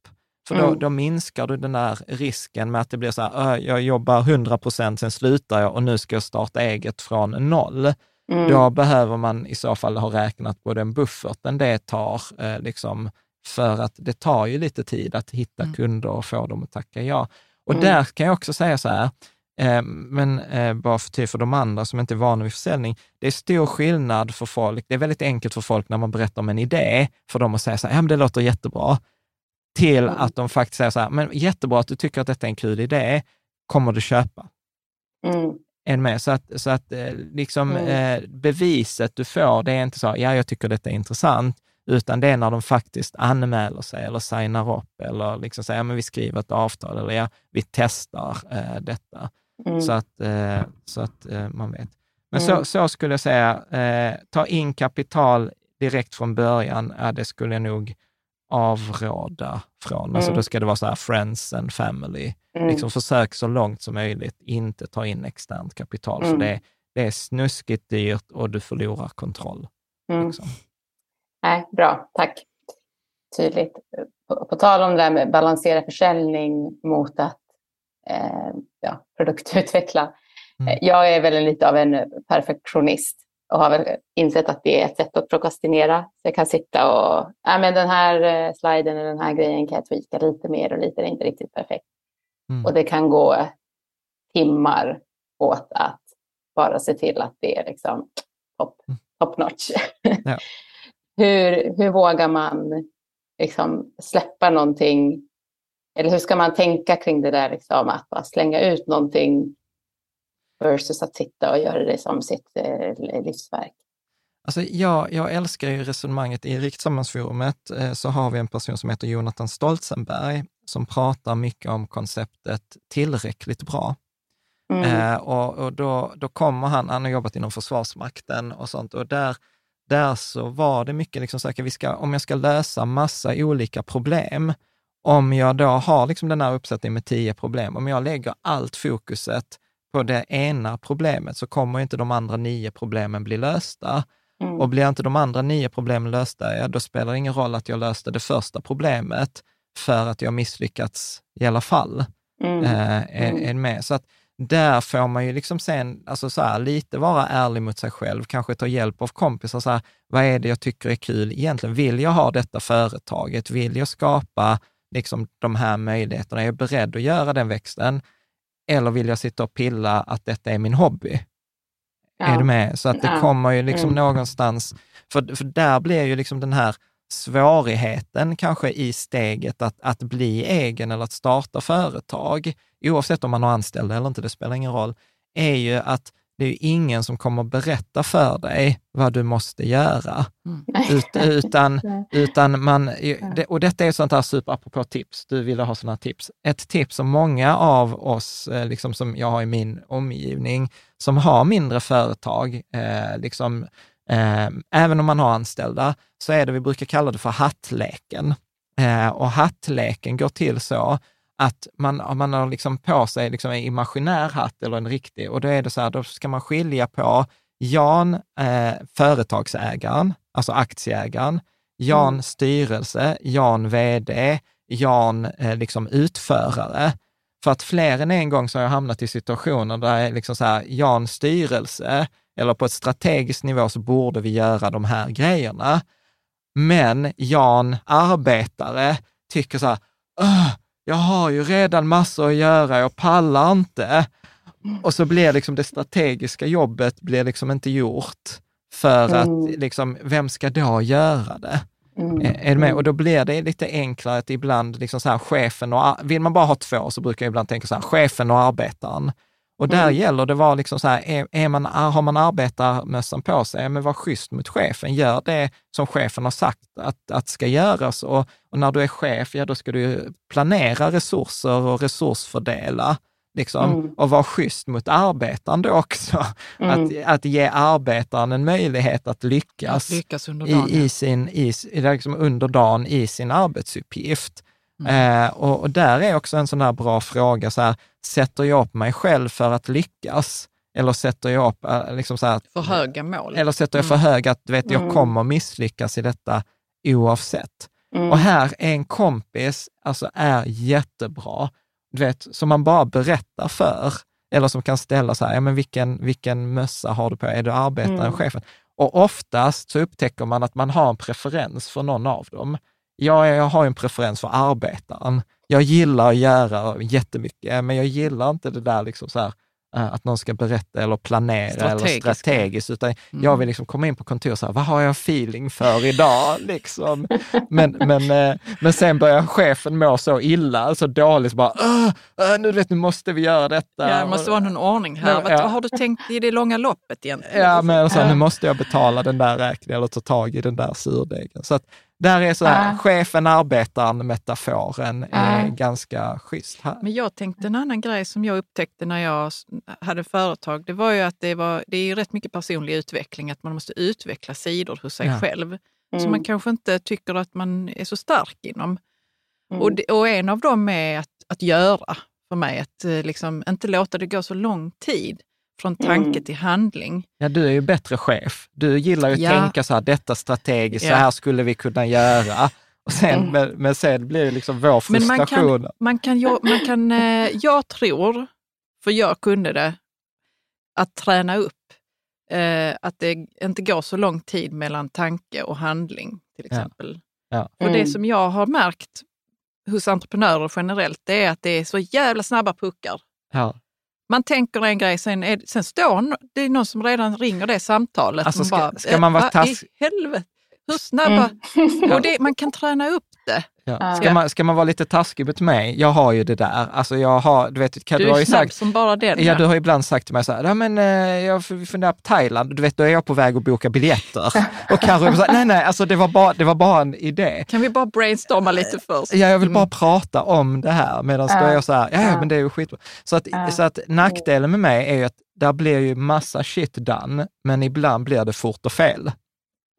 För då, mm. då minskar du den där risken med att det blir så här, jag jobbar 100 procent, sen slutar jag och nu ska jag starta eget från noll. Mm. Då behöver man i så fall ha räknat på den bufferten det tar, eh, liksom, för att det tar ju lite tid att hitta mm. kunder och få dem att tacka ja. Och mm. där kan jag också säga så här, eh, men eh, bara för, för de andra som inte är vana vid försäljning, det är stor skillnad för folk. Det är väldigt enkelt för folk när man berättar om en idé, för dem att säga så här, ja men det låter jättebra, till mm. att de faktiskt säger så här, men jättebra att du tycker att detta är en kul idé, kommer du köpa? Mm. En med. Så att, så att eh, liksom, mm. eh, beviset du får, det är inte så, ja jag tycker detta är intressant, utan det är när de faktiskt anmäler sig eller signar upp eller liksom säger, ja men vi skriver ett avtal eller ja, vi testar eh, detta. Mm. Så att, eh, så att eh, man vet. Men mm. så, så, skulle jag säga, eh, ta in kapital direkt från början, ja, det skulle jag nog avråda från. Mm. Alltså då ska det vara så här friends and family. Mm. Liksom försök så långt som möjligt inte ta in externt kapital, för det, det är snuskigt dyrt och du förlorar kontroll. Liksom. Nej, bra, tack. Tydligt. På, på tal om det där med balansera försäljning mot att eh, ja, produktutveckla. Mm. Jag är väl lite av en perfektionist. och har väl insett att det är ett sätt att prokrastinera. Jag kan sitta och, ja men den här eh, sliden eller den här grejen kan jag tweaka lite mer och lite, det är inte riktigt perfekt. Mm. Och det kan gå timmar åt att bara se till att det är liksom top, mm. top notch. Ja. hur, hur vågar man liksom släppa någonting? Eller hur ska man tänka kring det där liksom, att bara slänga ut någonting versus att sitta och göra det som sitt eh, livsverk? Alltså jag, jag älskar ju resonemanget i Rikssamhällsforumet, eh, så har vi en person som heter Jonathan Stoltzenberg som pratar mycket om konceptet tillräckligt bra. Mm. Eh, och, och då, då kommer han, han har jobbat inom Försvarsmakten och sånt, och där, där så var det mycket liksom så att vi ska, om jag ska lösa massa olika problem, om jag då har liksom den här uppsättningen med tio problem, om jag lägger allt fokuset på det ena problemet så kommer inte de andra nio problemen bli lösta. Mm. Och blir inte de andra nio problemen lösta, ja, då spelar det ingen roll att jag löste det första problemet för att jag misslyckats i alla fall. Mm. Eh, är, mm. är med. Så att där får man ju liksom sen, alltså så här, lite vara ärlig mot sig själv, kanske ta hjälp av kompisar. Så här, vad är det jag tycker är kul egentligen? Vill jag ha detta företaget? Vill jag skapa liksom de här möjligheterna? Är jag beredd att göra den växten? Eller vill jag sitta och pilla att detta är min hobby? Ja. Är du med? Så att det kommer ju liksom mm. någonstans, för, för där blir ju liksom den här svårigheten kanske i steget att, att bli egen eller att starta företag, oavsett om man har anställda eller inte, det spelar ingen roll, är ju att det är ingen som kommer berätta för dig vad du måste göra. Mm. Ut, utan, utan man, och detta är sånt här super, apropå tips, du ville ha sådana tips. Ett tips som många av oss, eh, liksom som jag har i min omgivning, som har mindre företag, eh, liksom, även om man har anställda, så är det, vi brukar kalla det för hattleken. Eh, och hattleken går till så att man, man har liksom på sig liksom en imaginär hatt eller en riktig och då är det så här, då ska man skilja på Jan, eh, företagsägaren, alltså aktieägaren, Jan mm. styrelse, Jan vd, Jan eh, liksom utförare. För att fler än en gång så har jag hamnat i situationer där jag liksom så här, Jan styrelse, eller på ett strategiskt nivå så borde vi göra de här grejerna. Men Jan arbetare tycker så här, jag har ju redan massor att göra, jag pallar inte. Och så blir liksom det strategiska jobbet blir liksom inte gjort för mm. att liksom, vem ska då göra det? Mm. Är du med? Och då blir det lite enklare att ibland, liksom så här, chefen och, vill man bara ha två så brukar jag ibland tänka så här, chefen och arbetaren. Och där mm. gäller det vara liksom så här, är, är man, har man arbetarmössan på sig, men var schysst mot chefen. Gör det som chefen har sagt att, att ska göras. Och, och när du är chef, ja då ska du planera resurser och resursfördela. Liksom, mm. och vara schysst mot arbetaren då också. Mm. Att, att ge arbetaren en möjlighet att lyckas, att lyckas under dagen, i, i sin, i, liksom under dagen i sin arbetsuppgift. Mm. Eh, och, och, där är också en sån här bra fråga, så här, sätter jag upp mig själv för att lyckas? Eller sätter jag upp eh, liksom så här, för höga mål? Eller sätter jag för mm. höga, att vet, jag mm. kommer misslyckas i detta oavsett. Mm. Och här är en kompis, alltså är jättebra, du vet, som man bara berättar för, eller som kan ställa så här, ja men vilken, vilken mössa har du på, är du arbetaren, mm. chefen? Och oftast så upptäcker man att man har en preferens för någon av dem jag, jag har en preferens för arbetaren. Jag gillar att göra jättemycket, men jag gillar inte det där liksom så här, eh, att någon ska berätta eller planera eller strategiskt, utan mm. jag vill liksom komma in på kontor och säga, vad har jag feeling för idag? liksom. men, men, eh, men sen börjar chefen må så illa, så dåligt, så bara, nu, vet, nu måste vi göra detta. Ja, det måste vara någon ordning här. Ja. Vad har du tänkt i det långa loppet egentligen? Ja, men så, nu måste jag betala den där räkningen eller ta tag i den där surdegen. Så att, där är så här, äh. chefen, arbetaren, metaforen är äh. ganska schysst här. Men jag tänkte en annan grej som jag upptäckte när jag hade företag, det var ju att det, var, det är rätt mycket personlig utveckling, att man måste utveckla sidor hos sig ja. själv. Mm. Som man kanske inte tycker att man är så stark inom. Mm. Och, det, och en av dem är att, att göra för mig, att eh, liksom, inte låta det gå så lång tid från tanke mm. till handling. Ja, du är ju bättre chef. Du gillar ju att ja. tänka så här, detta strategiskt, ja. så här skulle vi kunna göra. Och sen, mm. men, men sen blir det liksom vår frustration. Men man kan, man kan, man kan, eh, jag tror, för jag kunde det, att träna upp eh, att det inte går så lång tid mellan tanke och handling till exempel. Ja. Ja. Och det Mm. som jag har märkt hos entreprenörer generellt, det är att det är så jävla snabba puckar. Ja. Man tänker en grej, sen, är, sen står det är någon som redan ringer det samtalet. Alltså, Man ska- bara, ska man vara "Eh, vad task- i helvete? Hur snabba? Mm. Och det, man kan träna upp det. Ja. Ska, man, ska man vara lite taskig mot mig? Jag har ju det där. Alltså jag har, du vet, du, Du har ju sagt, som bara den. Ja, du har ibland sagt till mig så här, ja men eh, jag funderar på Thailand, du vet då är jag på väg att boka biljetter. Och Carro här, nej nej, alltså det var, bara, det var bara en idé. Kan vi bara brainstorma lite först? Ja, jag vill bara Mm. prata om det här, medan då är jag så här, ja, ja men det är ju skitbra. Så att, Ja. så att nackdelen med mig är ju att där blir ju massa shit done, men ibland blir det fort och fel.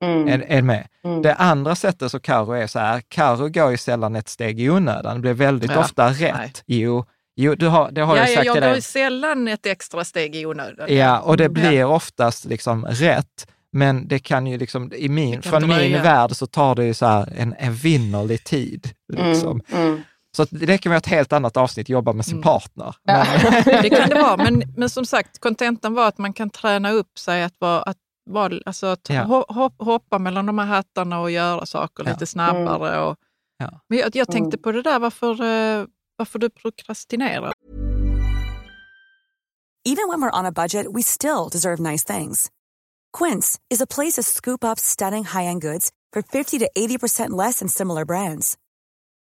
Mm. Är, är med? Mm. Det andra sättet så Karo är så här, Karo går ju sällan ett steg i onödan, det blir väldigt Ja, ofta rätt. nej. Jo, jo du har, det har Ja, jag ja, sagt jag till går sällan ett extra steg i onödan. Ja, och det Mm. blir oftast liksom rätt. Men det kan ju liksom, i min, från min värld så tar det ju så här en evinnerlig tid. Liksom. Mm. Mm. Så det kan vara ett helt annat avsnitt, jobba med sin Mm. partner. Ja. Men, Det kan det vara, men, men som sagt, kontentan var att man kan träna upp sig att vara, att vara, alltså att Ja. ho- hop, hoppa mellan de här hattarna och göra saker Ja. lite snabbare. Och, Ja. Men jag, jag tänkte Mm. på det där, varför, eh, varför du prokrastinerar. Even when we're on a budget, we still deserve nice things. Quince is a place to scoop up stunning high-end goods for 50 to 80% less than similar brands.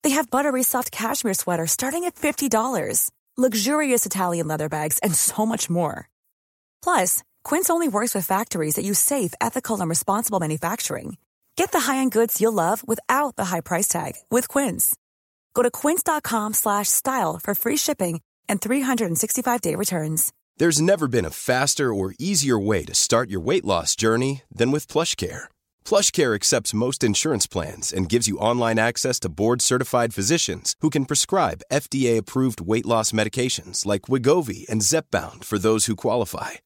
They have buttery soft cashmere sweaters starting at $50, luxurious Italian leather bags, and so much more. Plus, Quince only works with factories that use safe, ethical, and responsible manufacturing. Get the high-end goods you'll love without the high price tag with Quince. Go to quince.com slash style for free shipping and 365-day returns. There's never been a faster or easier way to start your weight loss journey than with PlushCare. PlushCare accepts most insurance plans and gives you online access to board-certified physicians who can prescribe FDA-approved weight loss medications like Wigovi and Zepbound for those who qualify.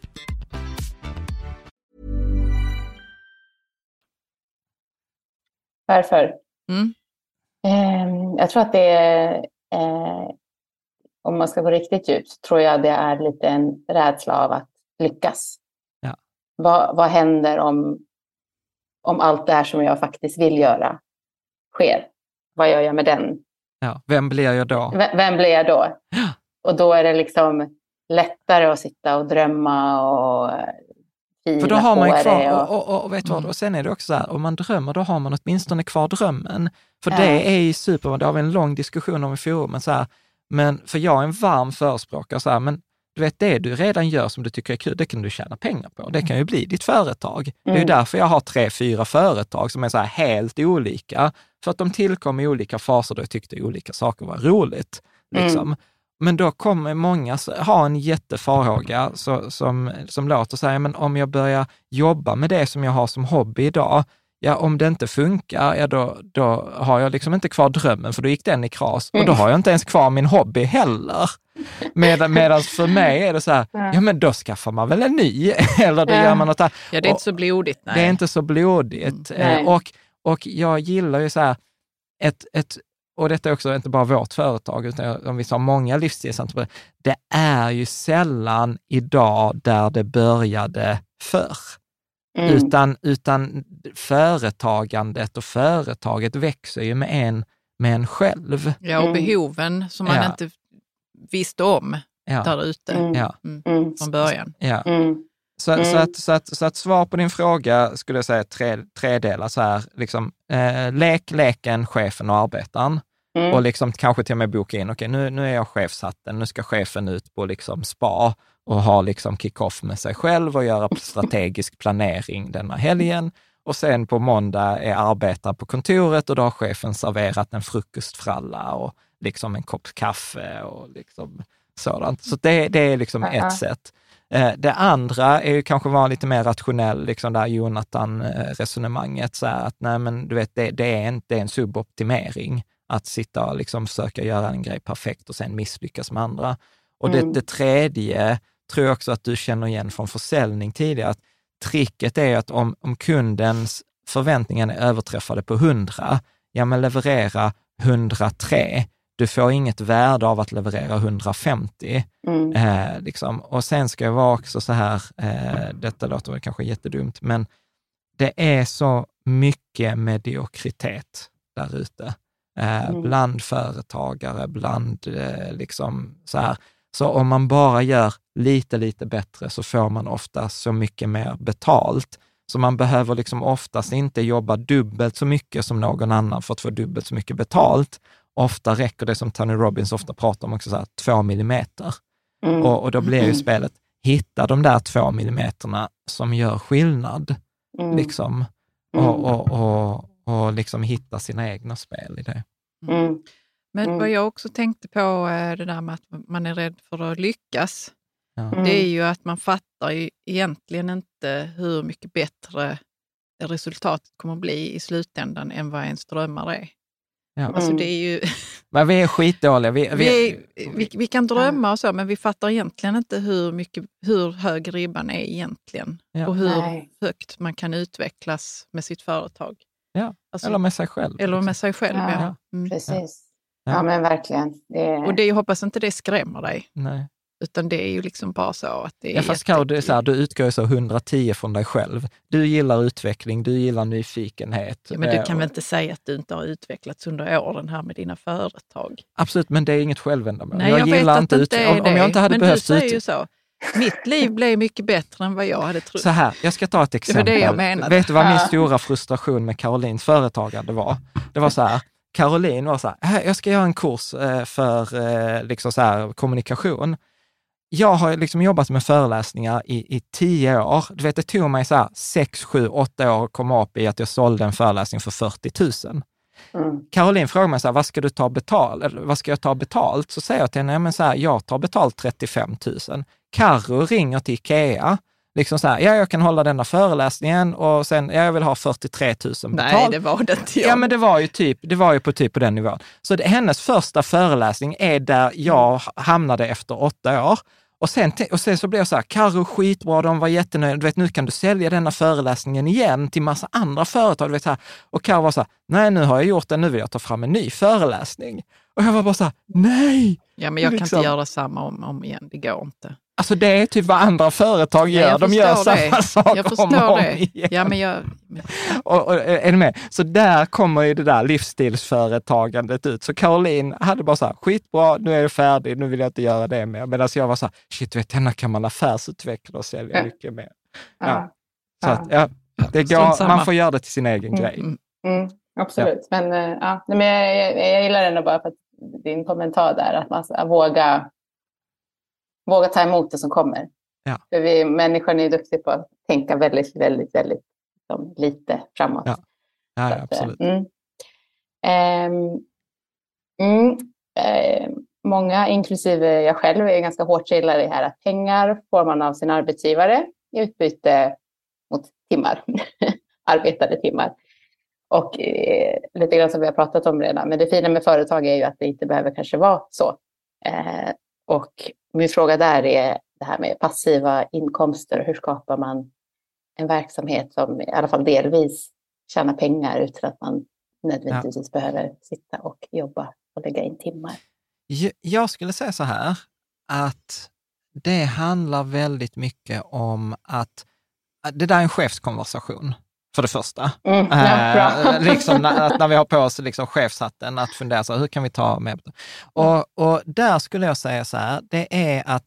Varför? Mm. Eh, jag tror att det är, eh, om man ska gå riktigt djupt, tror jag det är lite en rädsla av att lyckas. Ja. Vad, vad händer om, om allt det här som jag faktiskt vill göra sker? Vad gör jag med den? ja, vem blir jag då? V- vem blir jag då? Och då är det liksom lättare att sitta och drömma och För då har man ju kvar, och, Och, och, vet du vad, Mm. och sen är det också så här, om man drömmer, då har man åtminstone kvar drömmen. För Ja. det är ju super, det har vi en lång diskussion om i forumen, så här, men för jag är en varm förespråkare, så här, men du vet det du redan gör som du tycker är kul, det kan du tjäna pengar på. Det kan ju bli ditt företag. Det är ju Mm. därför jag har tre, fyra företag som är så här helt olika, för att de tillkom i olika faser då jag tyckte olika saker var roligt. Liksom. Mm. Men då kommer många ha en jättefarhåga så, som, som låter så här, men om jag börjar jobba med det som jag har som hobby idag, ja om det inte funkar, ja då, då har jag liksom inte kvar drömmen, för då gick den i kras. Och då har jag inte ens kvar min hobby heller. Medan medans för mig är det så här, ja men då skaffar man väl en ny, eller då Ja. gör man något annat. Ja, det är inte så blodigt. Nej. det är inte så blodigt. Mm. Nej. Eh, och, och jag gillar ju så här, ett, ett, och detta är också inte bara vårt företag, utan om vi tar många livsstilsentreprenörer, det är ju sällan idag där det började förr. mm, Utan, utan företagandet och företaget växer ju med en, med en själv. Ja, och Mm. behoven som man Ja. inte visste om Ja, där ute Mm. ja, mm, mm, från början. ja. mm, Så, Mm. så, att, så, att, så att svar på din fråga skulle jag säga tre, tre delar. Så här, liksom, eh, lek, leken, chefen och arbetaren. Mm. Och liksom kanske till och med boka in, okej nu, nu är jag chefshatten, nu ska chefen ut på liksom spa och ha liksom kick-off med sig själv och göra strategisk planering denna helgen. Och sen på måndag är arbetare på kontoret och då har chefen serverat en frukostfralla och liksom en kopp kaffe och liksom sådant. Så det, det är liksom uh -huh. ett sätt. Eh, det andra är ju kanske vara lite mer rationell, liksom där Jonathan-resonemanget, så att nej men du vet, det, det, är, en, det är en suboptimering att sitta och liksom försöka göra en grej perfekt och sen misslyckas med andra. Och mm. det, det tredje tror jag också att du känner igen från försäljning tidigare, att tricket är att om, om kundens förväntningar är överträffade på 100, ja men leverera 103. Du får inget värde av att leverera 150. Mm. Eh, liksom. Och sen ska jag vara också så här, eh, detta låter väl kanske jättedumt, men det är så mycket mediokritet där ute. Eh, mm. Bland företagare, bland eh, liksom så här. Så om man bara gör lite, lite bättre så får man ofta så mycket mer betalt. Så man behöver liksom oftast inte jobba dubbelt så mycket som någon annan för att få dubbelt så mycket betalt. Ofta räcker det, som Tony Robbins ofta pratar om, också så här, två millimeter. Mm. Och, och, då blir ju mm. spelet, hitta de där två millimeterna som gör skillnad. Mm. Liksom. Och, mm. och, och, liksom hitta sina egna spel i det. Mm. Men mm. vad jag också tänkte på, det där med att man är rädd för att lyckas. Ja. Mm. Det är ju att man fattar ju egentligen inte hur mycket bättre resultatet kommer att bli i slutändan än vad ens drömmar är. Ja. Alltså det är ju... Men vi är skitdåliga. Vi, vi, vi, vi, kan drömma och så, men vi fattar egentligen inte hur, mycket, hur hög ribban är egentligen. Ja. Och hur Nej. högt man kan utvecklas med sitt företag. Ja, alltså, eller med sig själv. Eller med sig själv, ja. ja. Mm. Precis. Ja. ja. men verkligen. Det... Och det, jag hoppas inte det skrämmer dig. Nej. Utan det är ju liksom bara så att det är Ja, fast Karo, du, så här, du utgår ju så 110 från dig själv. Du gillar utveckling, du gillar nyfikenhet. Ja, men du eh, kan väl inte säga att du inte har utvecklats under åren här med dina företag? Absolut, men det är inget självändamål. Nej, jag, jag gillar inte utveckling. Om, om jag inte hade men behövt du säger ju så. Mitt liv blev mycket bättre än vad jag hade trott. Så här, jag ska ta ett exempel. Det var det jag menade. Vet du vad min stora frustration med Karolins företagande var? Det var så här, Caroline var så här, äh, jag ska göra en kurs eh, för eh, liksom så här, kommunikation. Jag har liksom jobbat med föreläsningar i, i tio år. Du vet, det tog mig så här sex, sju, åtta år att komma upp i att jag sålde en föreläsning för 40 000. Mm. Caroline frågar mig så här, vad ska du ta betalt? Eller, vad ska jag ta betalt? Så säger jag till henne, men så här, jag tar betalt 35 000. Carro ringer till Ikea liksom så här, ja, jag kan hålla denna föreläsningen och sen, ja, jag vill ha 43 000 betalt. Nej, det var det inte jag. Ja, men det var ju typ, det var ju på typ på den nivån. Så det, hennes första föreläsning är där jag hamnade efter åtta år. Och sen, och sen så blev jag så här, Carro skitbra, de var jättenöjda, du vet nu kan du sälja denna föreläsningen igen till massa andra företag. Du vet, så här. Och Carro var så här, nej nu har jag gjort det, nu vill jag ta fram en ny föreläsning. Och jag var bara så här, nej! Ja, men jag liksom. kan inte göra samma om, om igen, det går inte. Alltså det är typ vad andra företag gör. Ja, de gör samma det. sak jag om och om det. igen. Ja, men jag... och, och, är ni med? Så där kommer ju det där livsstilsföretagandet ut. Så Caroline hade bara så här, skitbra, nu är jag färdig, nu vill jag inte göra det mer. Medan jag var så här, shit, vet, denna kan man affärsutveckla och sälja ja. mycket mer. Ja. Så att, ja, det går, man får göra det till sin egen mm. grej. Mm. Absolut, men, eh, ja. men jag, jag, jag gillar ändå bara för att din kommentar där, att man ska våga våga ta emot det som kommer. Ja. För vi människan är duktiga på att tänka väldigt, väldigt, väldigt liksom, lite framåt. Ja, ja, ja absolut. Mm. Um, mm, um, många, inklusive jag själv, är ganska hårt gillare i det här att pengar får man av sin arbetsgivare i utbyte mot timmar, arbetade timmar. Och eh, lite grann som vi har pratat om redan, men det fina med företag är ju att det inte behöver kanske vara så. Eh, och min fråga där är det här med passiva inkomster. Hur skapar man en verksamhet som i alla fall delvis tjänar pengar utan att man nödvändigtvis ja. behöver sitta och jobba och lägga in timmar? Jag skulle säga så här, att det handlar väldigt mycket om att det där är en chefskonversation för det första. Mm, ja, eh, liksom när, när, vi har på oss liksom chefshatten, att fundera så hur kan vi ta med... Och, och där skulle jag säga så här, det är att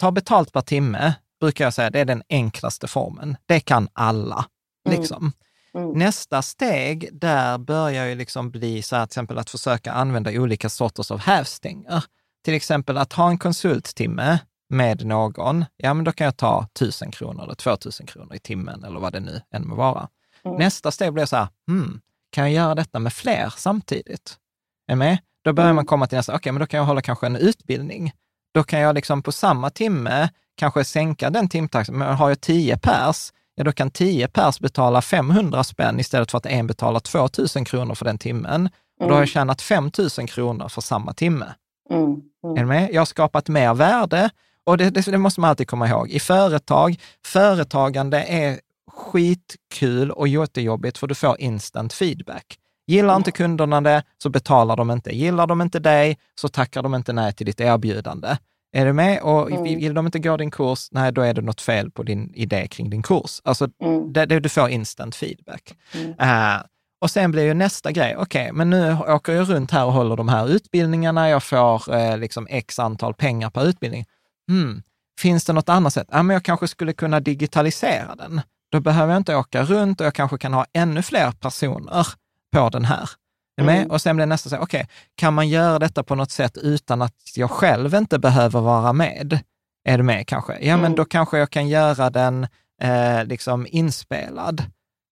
ta betalt per timme, brukar jag säga, det är den enklaste formen. Det kan alla. Mm. Liksom. Mm. Nästa steg, där börjar ju liksom bli så här, till exempel att försöka använda olika sorters av hävstänger. Till exempel att ha en konsulttimme med någon, ja men då kan jag ta tusen kronor eller två tusen kronor i timmen eller vad det nu än må vara. Mm. Nästa steg blir så här, hmm, kan jag göra detta med fler samtidigt? Är med? Då börjar man mm. komma till nästa, okej, okay, men då kan jag hålla kanske en utbildning. Då kan jag liksom på samma timme kanske sänka den timtaxan, men har jag tio pers, ja då kan tio pers betala 500 spänn istället för att en betalar 2 000 kronor för den timmen. Och då har jag mm. tjänat 5 000 kronor för samma timme. Mm. Mm. Är du med? Jag har skapat mer värde och det, det, det, måste man alltid komma ihåg. I företag, företagande är skitkul och jättejobbigt för du får instant feedback. Gillar inte kunderna det så betalar de inte. Gillar de inte dig så tackar de inte nej till ditt erbjudande. Är du med? Och mm. vill de inte gå din kurs, nej, då är det något fel på din idé kring din kurs. Alltså, mm. det, det, du får instant feedback. Mm. Uh, och sen blir ju nästa grej, okej, okay, men nu åker jag runt här och håller de här utbildningarna, jag får eh, liksom x antal pengar per utbildning. Hmm, finns det något annat sätt? Ja, men jag kanske skulle kunna digitalisera den. Då behöver jag inte åka runt och jag kanske kan ha ännu fler personer på den här. Mm. Och sen blir nästa så okej, okay, kan man göra detta på något sätt utan att jag själv inte behöver vara med? Är du med kanske? Ja, mm. men då kanske jag kan göra den eh, liksom inspelad.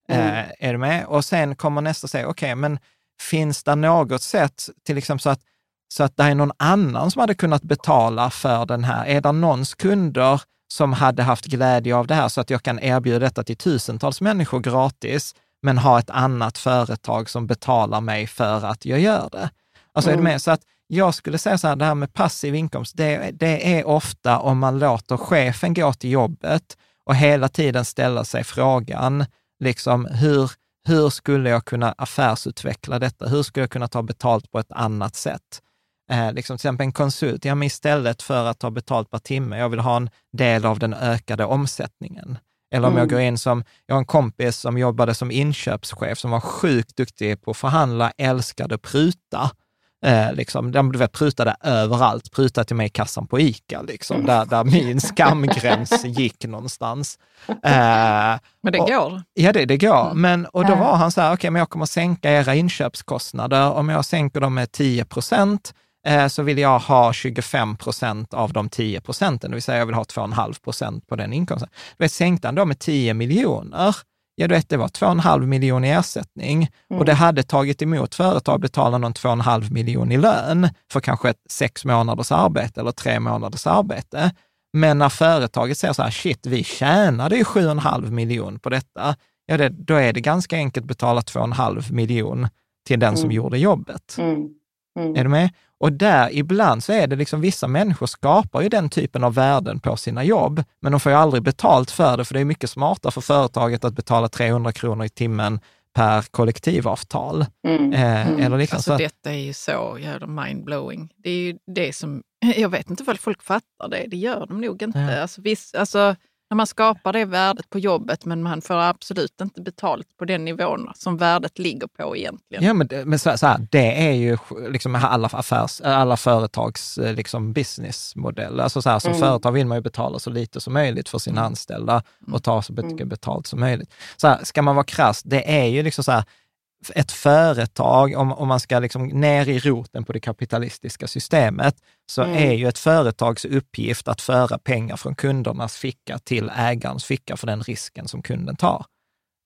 Mm. Eh, är du med? Och sen kommer nästa säga, okej, okay, men finns det något sätt, till exempel så att, så att det är någon annan som hade kunnat betala för den här? Är det någons kunder som hade haft glädje av det här så att jag kan erbjuda detta till tusentals människor gratis, men ha ett annat företag som betalar mig för att jag gör det? Alltså mm. är du mm. med? Så att jag skulle säga så här, det här med passiv inkomst, det, det är ofta om man låter chefen gå till jobbet och hela tiden ställa sig frågan, liksom hur, hur skulle jag kunna affärsutveckla detta? Hur skulle jag kunna ta betalt på ett annat sätt? Eh, liksom till exempel en konsult, ja, men istället för att ta betalt per timme, jag vill ha en del av den ökade omsättningen. Eller om mm. jag går in som, jag har en kompis som jobbade som inköpschef som var sjukt duktig på att förhandla, älskade pruta. Eh, liksom, de du vet, prutade överallt, prutade till mig i kassan på ICA, liksom, mm. där, där min skamgräns gick någonstans. Eh, men det och, går? Ja, det, det går. Mm. Men, och då var han så här, okej, okay, men jag kommer sänka era inköpskostnader. Om jag sänker dem med 10 procent, så vill jag ha 25 procent av de 10 procenten, det vill säga jag vill ha 2,5 procent på den inkomsten. Du vet, sänkte han då med 10 miljoner, ja du vet, det var 2,5 miljoner i ersättning mm. och det hade tagit emot företag betala någon 2,5 miljon i lön för kanske ett sex månaders arbete eller tre månaders arbete. Men när företaget säger så här, shit, vi tjänade ju 7,5 miljon på detta, ja, det, då är det ganska enkelt att betala 2,5 miljon till den som mm. gjorde jobbet. Mm. Mm. Är du med? Och där ibland så är det liksom, vissa människor skapar ju den typen av värden på sina jobb, men de får ju aldrig betalt för det, för det är mycket smartare för företaget att betala 300 kronor i timmen per kollektivavtal. Mm. Eh, mm. Eller liksom, alltså, detta är ju så jävla mindblowing. Det är ju det som, jag vet inte vad folk fattar det, det gör de nog inte. Ja. Alltså, viss, alltså, när man skapar det värdet på jobbet, men man får absolut inte betalt på den nivån som värdet ligger på egentligen. Ja, men, men så, så här, det är ju liksom alla, affärs, alla företags eh, liksom businessmodell. Alltså så här, som mm. företag vill man ju betala så lite som möjligt för sina mm. anställda och ta så mycket mm. betalt som möjligt. Så här, ska man vara krass, det är ju liksom så här, ett företag, om, om man ska liksom ner i roten på det kapitalistiska systemet, så mm. är ju ett företags uppgift att föra pengar från kundernas ficka till ägarens ficka för den risken som kunden tar.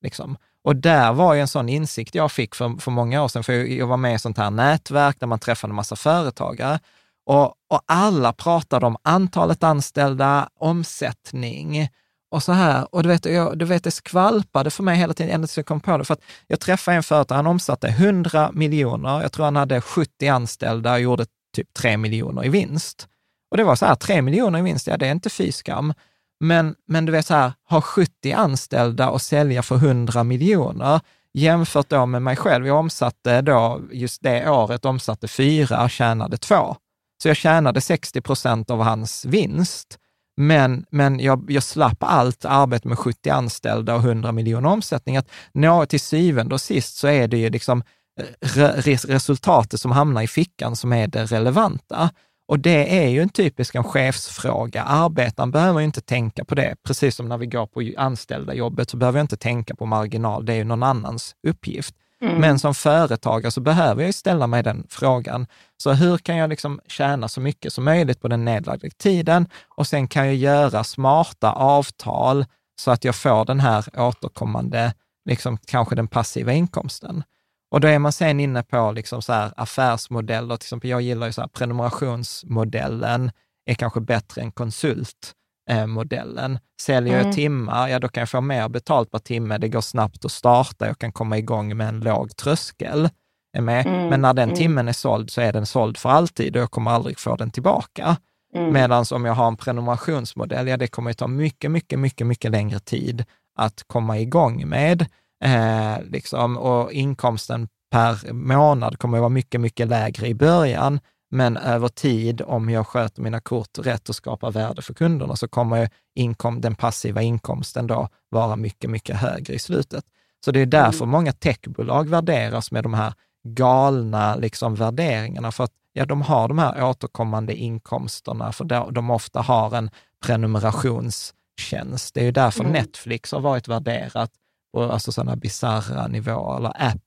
Liksom. Och där var ju en sån insikt jag fick för, för många år sedan, för jag var med i sånt här nätverk där man träffade en massa företagare. Och, och alla pratade om antalet anställda, omsättning, och så här. Och du vet, jag, du vet, det skvalpade för mig hela tiden, ända tills jag kom på det. För att jag träffade en företagare, han omsatte 100 miljoner, jag tror han hade 70 anställda och gjorde typ 3 miljoner i vinst. Och det var så här, 3 miljoner i vinst, ja det är inte fy skam. Men, men du vet så här, ha 70 anställda och sälja för 100 miljoner, jämfört då med mig själv, jag omsatte då, just det året omsatte fyra, tjänade två. Så jag tjänade 60 procent av hans vinst. Men, men jag, jag slapp allt arbete med 70 anställda och 100 miljoner omsättning. Att nå till syvende och sist så är det ju liksom eh, re, resultatet som hamnar i fickan som är det relevanta. Och det är ju en typisk en chefsfråga. Arbetaren behöver inte tänka på det. Precis som när vi går på anställda jobbet så behöver jag inte tänka på marginal. Det är ju någon annans uppgift. Mm. Men som företagare så behöver jag ställa mig den frågan. Så hur kan jag liksom tjäna så mycket som möjligt på den nedlagda tiden? Och sen kan jag göra smarta avtal så att jag får den här återkommande liksom kanske den passiva inkomsten. Och då är man sen inne på liksom så här affärsmodeller, till exempel jag gillar ju så här prenumerationsmodellen, är kanske bättre än konsult konsultmodellen. Säljer jag mm. timmar, ja då kan jag få mer betalt per timme, det går snabbt att starta, jag kan komma igång med en låg tröskel. Är med. Mm. Men när den mm. timmen är såld så är den såld för alltid och jag kommer aldrig få den tillbaka. Mm. Medan om jag har en prenumerationsmodell, ja det kommer att ta mycket, mycket, mycket, mycket längre tid att komma igång med. Eh, liksom, och inkomsten per månad kommer att vara mycket, mycket lägre i början. Men över tid, om jag sköter mina kort rätt och skapar värde för kunderna, så kommer inkom, den passiva inkomsten då vara mycket, mycket högre i slutet. Så det är därför mm. många techbolag värderas med de här galna liksom, värderingarna, för att ja, de har de här återkommande inkomsterna, för de ofta har en prenumerationstjänst. Det är ju därför mm. Netflix har varit värderat på alltså sådana bisarra nivåer, eller Apple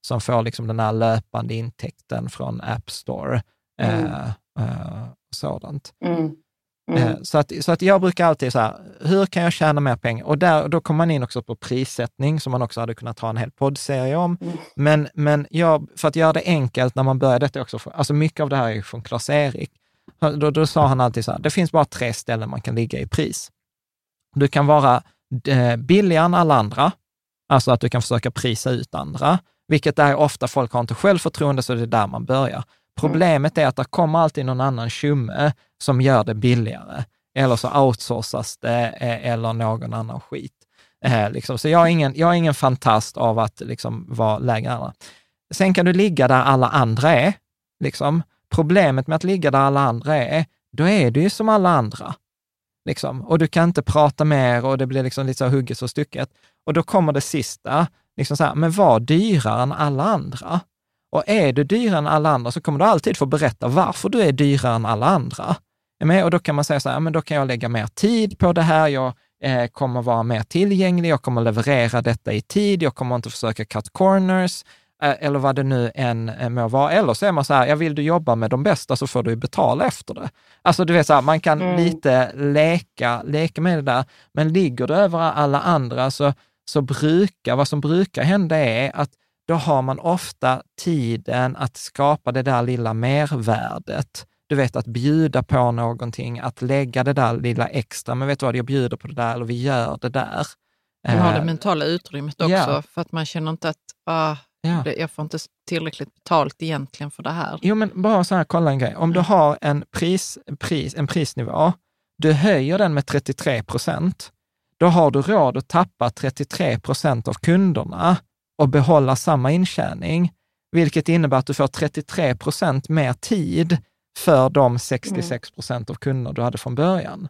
som får liksom den här löpande intäkten från App Store. Mm. Eh, eh, sådant. Mm. Mm. Eh, så, att, så att jag brukar alltid så här, hur kan jag tjäna mer pengar? Och där, då kommer man in också på prissättning, som man också hade kunnat ha en hel poddserie om. Mm. Men, men jag, för att göra det enkelt när man börjar detta också, alltså mycket av det här är från Klas-Erik. Då, då sa han alltid så här, det finns bara tre ställen man kan ligga i pris. Du kan vara eh, billigare än alla andra, alltså att du kan försöka prisa ut andra, vilket är ofta folk har inte självförtroende, så det är där man börjar. Problemet är att det kommer alltid någon annan tjomme som gör det billigare. Eller så outsourcas det eh, eller någon annan skit. Eh, liksom. Så jag är, ingen, jag är ingen fantast av att liksom, vara lägre andra. Sen kan du ligga där alla andra är. Liksom. Problemet med att ligga där alla andra är, då är du ju som alla andra. Liksom. Och du kan inte prata mer och det blir liksom lite så hugget och stucket. Och då kommer det sista, liksom så här, men var dyrare än alla andra. Och är du dyrare än alla andra så kommer du alltid få berätta varför du är dyrare än alla andra. Och då kan man säga så här, men då kan jag lägga mer tid på det här, jag eh, kommer vara mer tillgänglig, jag kommer leverera detta i tid, jag kommer inte försöka cut corners, eller vad det nu än eh, må vara. Eller så är man så här, ja, vill du jobba med de bästa så får du betala efter det. Alltså du vet, så här, man kan mm. lite leka, leka med det där, men ligger du över alla andra så, så brukar, vad som brukar hända är att då har man ofta tiden att skapa det där lilla mervärdet. Du vet, att bjuda på någonting, att lägga det där lilla extra. Men vet du vad, jag bjuder på det där, eller vi gör det där. Du har det eh, mentala utrymmet också, ja. för att man känner inte att ah, ja. jag får inte tillräckligt betalt egentligen för det här. Jo, men bara så här, kolla en grej. Om du har en, pris, pris, en prisnivå, du höjer den med 33 procent, då har du råd att tappa 33 procent av kunderna och behålla samma intjäning, vilket innebär att du får 33 procent mer tid för de 66 procent av kunder du hade från början.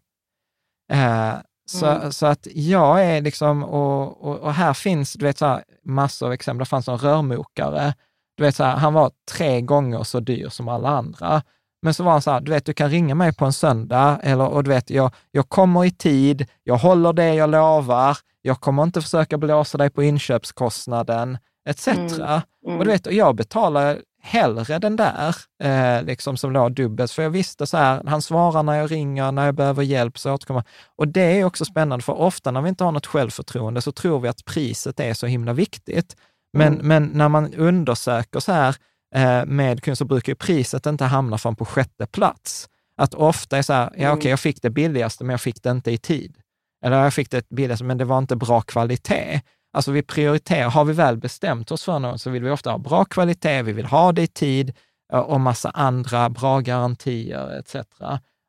Eh, så, mm. så att jag är liksom, och, och, och, här finns du vet, så här, massor av exempel. Det fanns en rörmokare, du vet, så här, han var tre gånger så dyr som alla andra. Men så var han så här, du vet, du kan ringa mig på en söndag, eller, och du vet, jag, jag kommer i tid, jag håller det jag lovar, jag kommer inte försöka blåsa dig på inköpskostnaden, etc. Mm. Mm. Och du vet, jag betalar hellre den där, eh, liksom som låg dubbelt, för jag visste så här, han svarar när jag ringer, när jag behöver hjälp så återkommer Och det är också spännande, för ofta när vi inte har något självförtroende så tror vi att priset är så himla viktigt. Men, mm. men när man undersöker så här eh, med kund så brukar ju priset inte hamna från på sjätte plats. Att ofta är så här, ja okej, okay, mm. jag fick det billigaste, men jag fick det inte i tid. Eller jag fick det billigaste, men det var inte bra kvalitet. Alltså vi prioriterar, har vi väl bestämt oss för något så vill vi ofta ha bra kvalitet, vi vill ha det i tid eh, och massa andra bra garantier etc.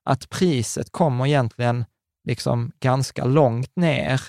Att priset kommer egentligen liksom ganska långt ner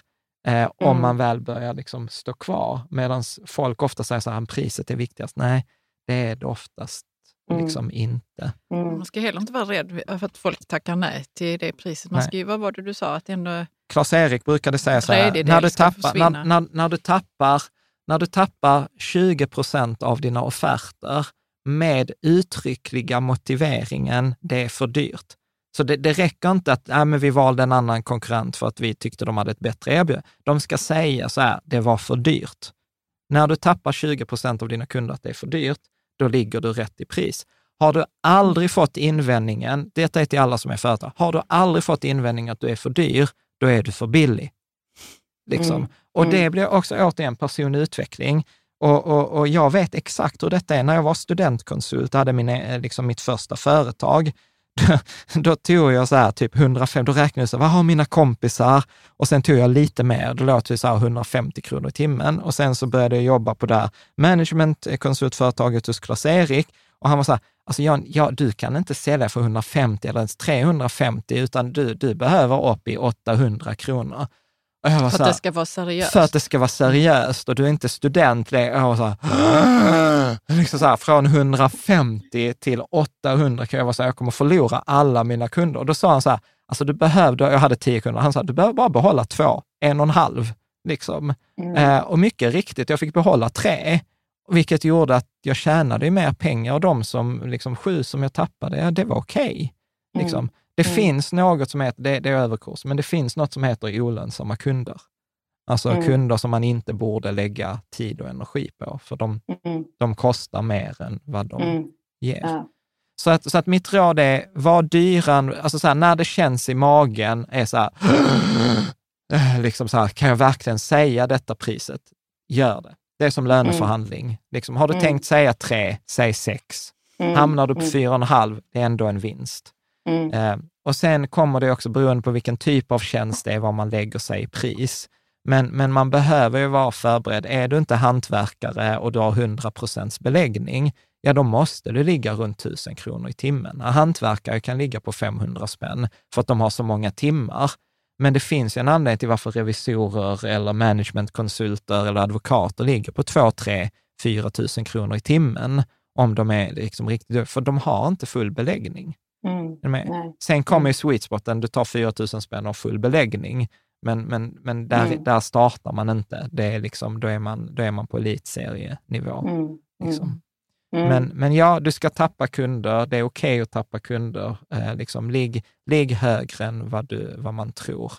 eh, mm. om man väl börjar liksom stå kvar. Medan folk ofta säger så här, priset är viktigast. Nej, det är det oftast mm. liksom inte. Mm. Man ska heller inte vara rädd för att folk tackar nej till det priset. Man ska ju, vad var det du sa? Att ändå Klas-Erik brukade säga så här, när du, tappar, när, när, när, du tappar, när du tappar 20 procent av dina offerter med uttryckliga motiveringen, det är för dyrt. Så det, det räcker inte att äh, men vi valde en annan konkurrent för att vi tyckte de hade ett bättre erbjudande. De ska säga så här, det var för dyrt. När du tappar 20 procent av dina kunder att det är för dyrt, då ligger du rätt i pris. Har du aldrig fått invändningen, detta är till alla som är företag, har du aldrig fått invändningen att du är för dyr, då är du för billig. Liksom. Mm. Och mm. det blir också återigen personutveckling. Och, och, och jag vet exakt hur detta är. När jag var studentkonsult och hade min, eh, liksom mitt första företag, då tog jag så här typ 105, då räknade jag så här, vad har mina kompisar? Och sen tog jag lite mer, då låt vi så här 150 kronor i timmen. Och sen så började jag jobba på det här managementkonsultföretaget hos Klas-Erik. Och han var så här, alltså Jan, ja, du kan inte sälja för 150 eller ens 350, utan du, du behöver upp i 800 kronor för att här, det ska vara seriöst? För att det ska vara seriöst och du är inte student. Jag var så här, liksom så här, från 150 till 800 kan jag vara så här, jag kommer förlora alla mina kunder. Och då sa han så här, alltså du behövde, jag hade tio kunder, han sa du behöver bara behålla två, en och en halv. Liksom. Mm. Eh, och mycket riktigt, jag fick behålla tre, vilket gjorde att jag tjänade mer pengar och de som, liksom, sju som jag tappade, ja, det var okej. Okay, liksom. mm. Det mm. finns något som heter, det, det är överkurs, men det finns något som heter olönsamma kunder. Alltså mm. kunder som man inte borde lägga tid och energi på, för de, mm. de kostar mer än vad de mm. ger. Ja. Så, att, så att mitt råd är, var dyran, alltså så här, när det känns i magen, är så här, liksom så här, kan jag verkligen säga detta priset? Gör det. Det är som löneförhandling. Mm. Liksom, har du mm. tänkt säga tre, säg sex. Mm. Hamnar du på fyra och en halv, det är ändå en vinst. Mm. Eh, och sen kommer det också, beroende på vilken typ av tjänst det är, vad man lägger sig i pris. Men, men man behöver ju vara förberedd. Är du inte hantverkare och du har 100 procents beläggning, ja då måste du ligga runt 1000 kronor i timmen. Hantverkare kan ligga på 500 spänn för att de har så många timmar. Men det finns ju en anledning till varför revisorer eller managementkonsulter eller advokater ligger på 2, 3, 4 000 kronor i timmen om de är liksom riktigt, för de har inte full beläggning. Mm. Sen kommer ju sweet spoten, du tar 4 000 spänn och full beläggning, men, men, men där, mm. där startar man inte. Det är liksom, då, är man, då är man på elitserienivå. Mm. mm. Liksom. Mm. Men, men ja, du ska tappa kunder. Det är okej okay att tappa kunder. Eh, liksom, ligg, ligg högre än vad, du, vad man tror.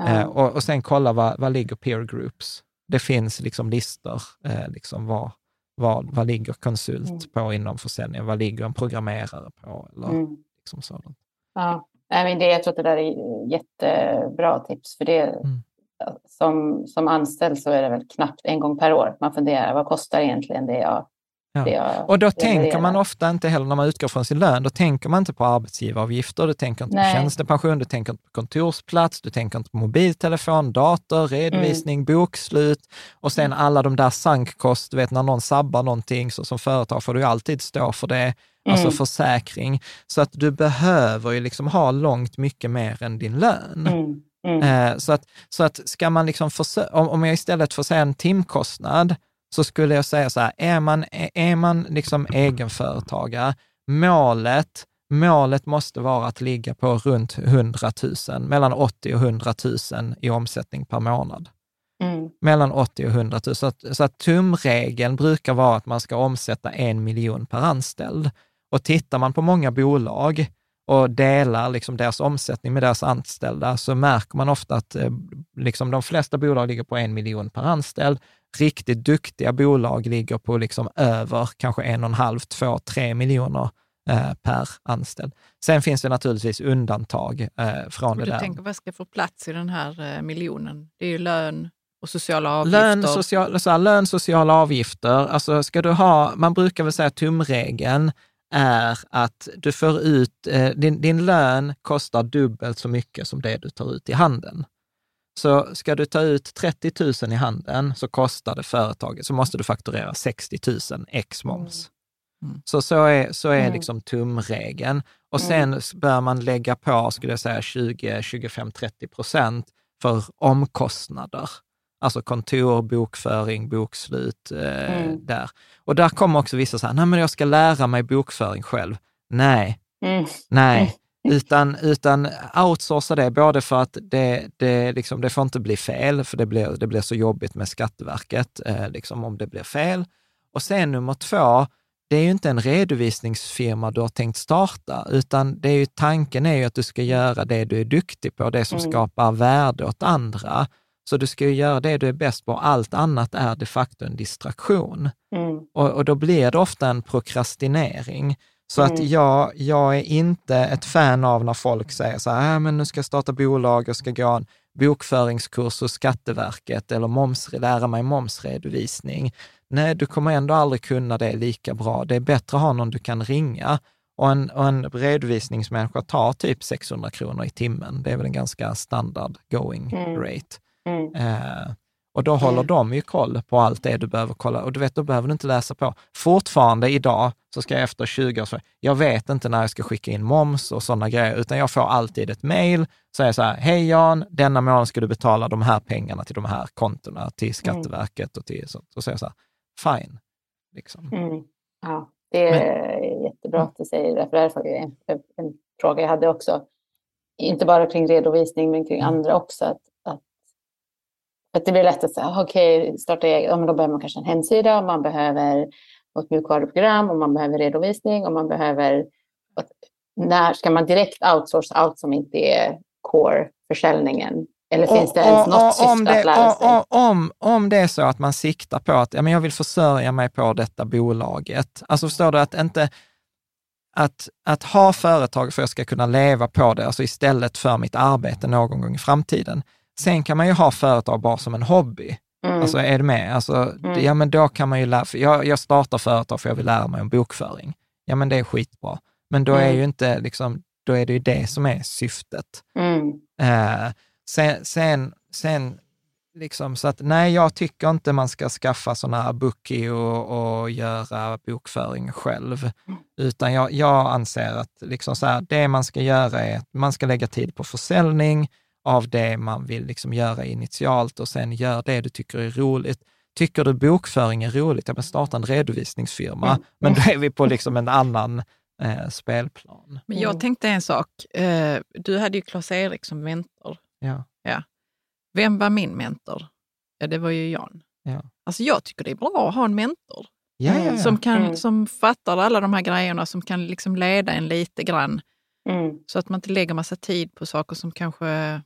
Eh, och, och sen kolla vad, vad ligger peer groups. Det finns liksom listor, eh, liksom vad, vad, vad ligger konsult mm. på inom försäljning? Vad ligger en programmerare på? Eller, mm. Liksom sådant. Ja, men det, jag tror att det där är jättebra tips. För det, mm. som, som anställd så är det väl knappt en gång per år man funderar, vad kostar egentligen det jag Ja. och då tänker man ofta inte heller, när man utgår från sin lön, då tänker man inte på arbetsgivaravgifter, du tänker inte Nej. på tjänstepension, du tänker inte på kontorsplats, du tänker inte på mobiltelefon, dator, redovisning, mm. bokslut och sen alla de där sankkost, du vet när någon sabbar någonting, så som företag får du alltid stå för det, alltså mm. försäkring. Så att du behöver ju liksom ha långt mycket mer än din lön. Mm. Mm. Eh, så, att, så att ska man liksom, om, om jag istället får säga en timkostnad, så skulle jag säga så här, är man, är man liksom egenföretagare, målet, målet måste vara att ligga på runt 100 000, mellan 80 och 100 000 i omsättning per månad. Mm. Mellan 80 och 100 000. Så att, så att tumregeln brukar vara att man ska omsätta en miljon per anställd. Och tittar man på många bolag och delar liksom deras omsättning med deras anställda, så märker man ofta att eh, liksom de flesta bolag ligger på en miljon per anställd riktigt duktiga bolag ligger på liksom över kanske en och en halv, två, tre miljoner eh, per anställd. Sen finns det naturligtvis undantag eh, från det där. Du tänker vad ska få plats i den här eh, miljonen? Det är ju lön och sociala avgifter. Lön, social, så här, lön sociala avgifter. Alltså ska du ha, man brukar väl säga tumregeln är att du får ut, eh, din, din lön kostar dubbelt så mycket som det du tar ut i handeln. Så ska du ta ut 30 000 i handen så kostar det företaget, så måste du fakturera 60 000 ex moms. Mm. mm. Så, så är, så är mm. liksom tumregeln. Och mm. sen bör man lägga på, skulle jag säga, 20, 25, 30 procent för omkostnader. Alltså kontor, bokföring, bokslut eh, mm. där. Och där kommer också vissa säga, nej men jag ska lära mig bokföring själv. Nej, mm. nej, utan, utan outsourca det, både för att det, det, liksom, det får inte bli fel, för det blir, det blir så jobbigt med Skatteverket eh, liksom, om det blir fel. Och sen nummer två, det är ju inte en redovisningsfirma du har tänkt starta, utan det är ju, tanken är ju att du ska göra det du är duktig på, det som mm. skapar värde åt andra. Så du ska ju göra det du är bäst på, allt annat är de facto en distraktion. Mm. Och, och då blir det ofta en prokrastinering. Så mm. att jag, jag är inte ett fan av när folk säger så här, äh, men nu ska jag starta bolag och ska gå en bokföringskurs hos Skatteverket eller moms, lära mig momsredovisning. Nej, du kommer ändå aldrig kunna det lika bra. Det är bättre att ha någon du kan ringa och en, och en redovisningsmänniska tar typ 600 kronor i timmen. Det är väl en ganska standard going mm. rate. Mm. Eh, och då håller mm. de ju koll på allt det du behöver kolla. Och du vet, då behöver du inte läsa på. Fortfarande idag, så ska jag efter 20 år, jag vet inte när jag ska skicka in moms och sådana grejer, utan jag får alltid ett mejl, jag så här, hej Jan, denna månad ska du betala de här pengarna till de här kontona, till mm. Skatteverket och till sånt. Och så jag så här, fine. Liksom. Mm. Ja, det är Men, jättebra att du säger det, för det är en, en fråga jag hade också. Inte bara kring redovisning, men kring mm. andra också. Att att det blir lätt att säga, okej, okay, starta eget. Ja, men då behöver man kanske en hemsida, man behöver ett mjukvaruprogram och man behöver redovisning och man behöver... När ska man direkt outsourca allt som inte är core-försäljningen? Eller finns och, det ens och, något syfte det, att lära sig? Och, om, om det är så att man siktar på att ja, men jag vill försörja mig på detta bolaget. Alltså förstår du att inte att, att ha företag för att jag ska kunna leva på det, alltså istället för mitt arbete någon gång i framtiden. Sen kan man ju ha företag bara som en hobby. Mm. Alltså är du med? Alltså, mm. Ja men då kan man ju lära jag, jag startar företag för jag vill lära mig om bokföring. Ja men det är skitbra. Men då mm. är ju inte liksom, då är det ju det som är syftet. Mm. Eh, sen, sen, sen liksom så att nej, jag tycker inte man ska skaffa sådana här bookie och, och göra bokföring själv. Mm. Utan jag, jag anser att liksom så här, det man ska göra är att man ska lägga tid på försäljning, av det man vill liksom göra initialt och sen gör det du tycker är roligt. Tycker du bokföring är roligt, ja men starta en redovisningsfirma. Mm. Men då är vi på liksom en annan eh, spelplan. Men jag tänkte en sak. Eh, du hade ju Klas-Erik som mentor. Ja. ja. Vem var min mentor? Ja, det var ju Jan. Ja. Alltså jag tycker det är bra att ha en mentor. Ja, ja, ja. Som, kan, mm. som fattar alla de här grejerna, som kan liksom leda en lite grann. Mm. Så att man inte lägger massa tid på saker som kanske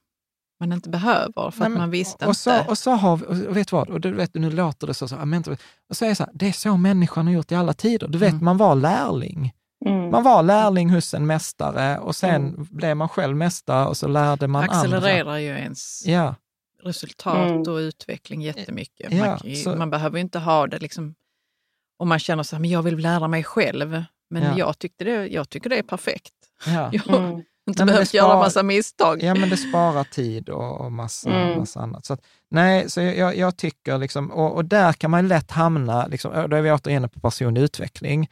man inte behöver för Nej, att man visste och så, inte. Och så har vi, och vet vad, och du vet, nu låter det så, så, och så är det så här, det är så människan har gjort i alla tider. Du vet, mm. man var lärling. Mm. Man var lärling hos en mästare och sen mm. blev man själv mästare och så lärde man Accelererar andra. Accelererar ju ens ja. resultat mm. och utveckling jättemycket. Ja, man, så, man behöver ju inte ha det liksom, om man känner så här, men jag vill lära mig själv. Men ja. jag, tyckte det, jag tycker det är perfekt. Ja. jag, mm. Inte nej, behövt göra massa misstag. Ja, men det sparar tid och, och massa, mm. massa annat. Så att, nej, så jag, jag tycker, liksom, och, och, där kan man lätt hamna, liksom, då är vi återigen på personlig utveckling,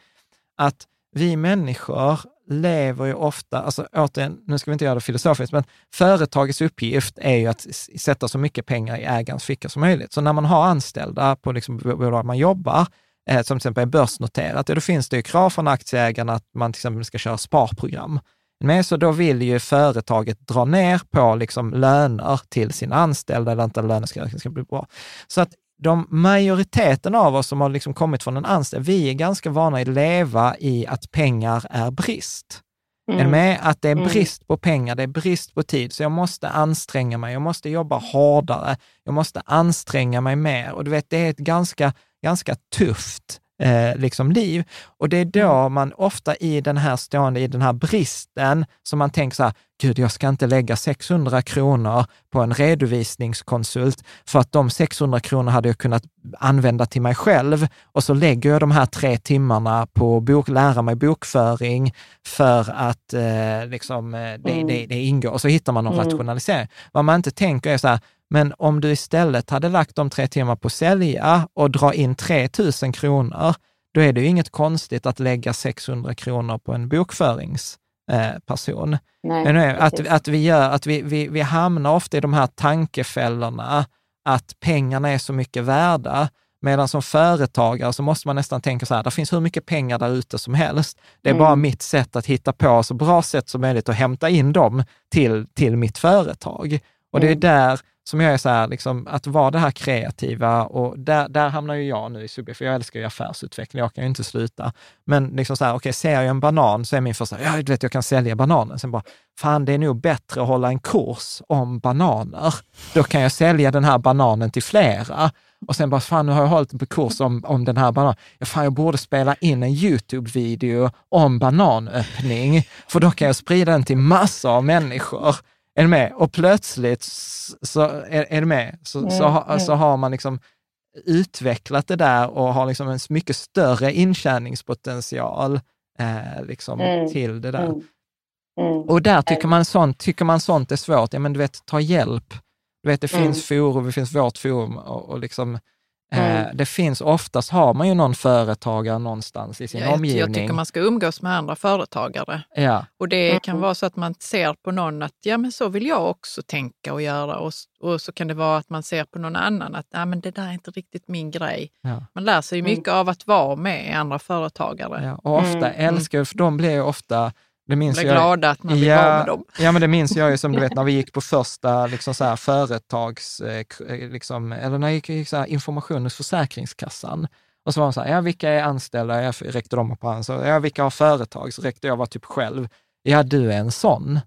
att vi människor lever ju ofta, alltså återigen, nu ska vi inte göra det filosofiskt, men företagets uppgift är ju att sätta så mycket pengar i ägarens ficka som möjligt. Så när man har anställda på liksom, bolag man jobbar, eh, som till exempel är börsnoterat, då finns det ju krav från aktieägarna att man till exempel ska köra sparprogram. Men så då vill ju företaget dra ner på liksom löner till sina anställda, eller inte löneskrivningen ska bli bra. Så att de majoriteten av oss som har liksom kommit från en anställd, vi är ganska vana att leva i att pengar är brist. Mm. Är med? Att det är mm. brist på pengar, det är brist på tid, så jag måste anstränga mig, jag måste jobba hårdare, jag måste anstränga mig mer. Och du vet, det är ett ganska, ganska tufft eh, liksom liv. Och det är då mm. man ofta i den här stående, i den här bristen, som man tänker så här, gud, jag ska inte lägga 600 kronor på en redovisningskonsult, för att de 600 kronor hade jag kunnat använda till mig själv. Och så lägger jag de här tre timmarna på bok, lära mig bokföring för att eh, liksom, eh, det, mm. det, det, ingår. Och så hittar man någon mm. rationalisering. Vad man inte tänker är så här, men om du istället hade lagt de tre timmar på att sälja och dra in 3 000 kronor, då är det ju inget konstigt att lägga 600 kronor på en bokföringsperson. Eh, Nej, att, att, vi, gör, att vi, vi, vi hamnar ofta i de här tankefällorna, att pengarna är så mycket värda. Medan som företagare så måste man nästan tänka så här, det finns hur mycket pengar där ute som helst. Det är mm. bara mitt sätt att hitta på så bra sätt som möjligt och hämta in dem till, till mitt företag. Och det är mm. där som jag är så här, liksom, att vara det här kreativa och där, där hamnar ju jag nu i Subbe, för jag älskar ju affärsutveckling, jag kan ju inte sluta. Men liksom så här, okej, okay, ser jag en banan så är min första, ja, du vet, jag kan sälja bananen. Sen bara, fan, det är nog bättre att hålla en kurs om bananer. Då kan jag sälja den här bananen till flera. Och sen bara, fan nu har jag hållit en kurs om, om den här bananen. Ja, fan, jag borde spela in en YouTube-video om bananöppning, för då kan jag sprida den till massor av människor. Är du med? Och plötsligt så är, är du med? Så, mm, så, ha, så har man liksom utvecklat det där och har liksom en mycket större intjäningspotential eh, liksom, mm. till det där. Mm. Mm. Och där tycker man, sånt, tycker man sånt är svårt, ja men du vet, ta hjälp. Du vet, det mm. finns forum, det finns vårt forum och, och liksom, mm. det finns, oftast har man ju någon företagare någonstans i sin jag, omgivning. Jag tycker man ska umgås med andra företagare. Ja. Och det kan vara så att man ser på någon att ja men så vill jag också tänka och göra. Och, och så kan det vara att man ser på någon annan att ja, men det där är inte riktigt min grej. Ja. Man lär sig mycket av att vara med andra företagare. Ja, och ofta mm. älskar, för de blir ju ofta det minns jag, glada att man vill ja, vara med dem. Ja, men det minns jag ju som du vet när vi gick på första liksom så här, företags, eh, eh, liksom, eller när jag gick, gick så här, information hos Försäkringskassan. Och så var de så här, ja vilka är anställda? Jag räckte dem på hand. Så, ja vilka har företag? Så räckte jag var typ själv. Ja, du är en sån.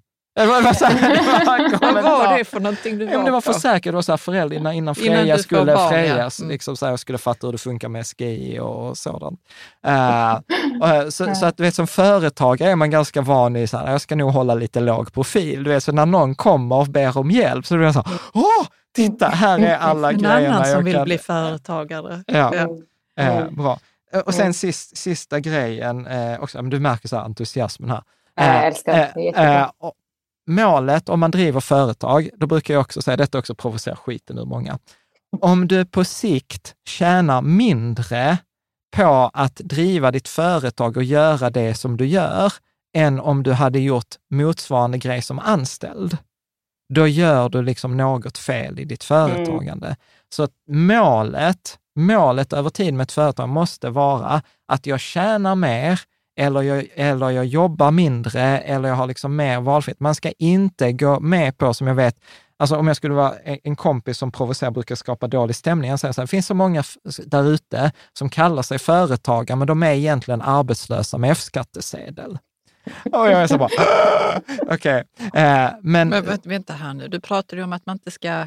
Vad var det för någonting du var Det var försäkrat, det var så här föräldrar innan, innan Freja innan skulle barn, Frejas, ja. mm. liksom så här, jag skulle fatta hur det funkar med SGI och sådant. Uh, och, så, så, att du vet, som företagare är man ganska van i, så här, jag ska nog hålla lite låg profil. Du vet, så när någon kommer och ber om hjälp så blir jag så här, åh, titta, här är alla en grejerna. En annan som vill kan... bli företagare. Ja. ja. Uh, bra. Och sen sist, sista grejen, eh, också, du märker så här entusiasmen här. Jag älskar det målet om man driver företag, då brukar jag också säga, detta också provocerar skiten ur många. Om du på sikt tjänar mindre på att driva ditt företag och göra det som du gör, än om du hade gjort motsvarande grej som anställd, då gör du liksom något fel i ditt företagande. Mm. Så målet, målet över tid med ett företag måste vara att jag tjänar mer, eller jag, eller jag jobbar mindre eller jag har liksom mer valfrihet. Man ska inte gå med på, som jag vet, Alltså om jag skulle vara en kompis som provocerar brukar skapa dålig stämning. Jag säger så här, det finns så många där ute som kallar sig företagare, men de är egentligen arbetslösa med F-skattesedel. Och jag är så bara, okej. Okay. Eh, men, men vänta här nu, du pratade ju om att man inte ska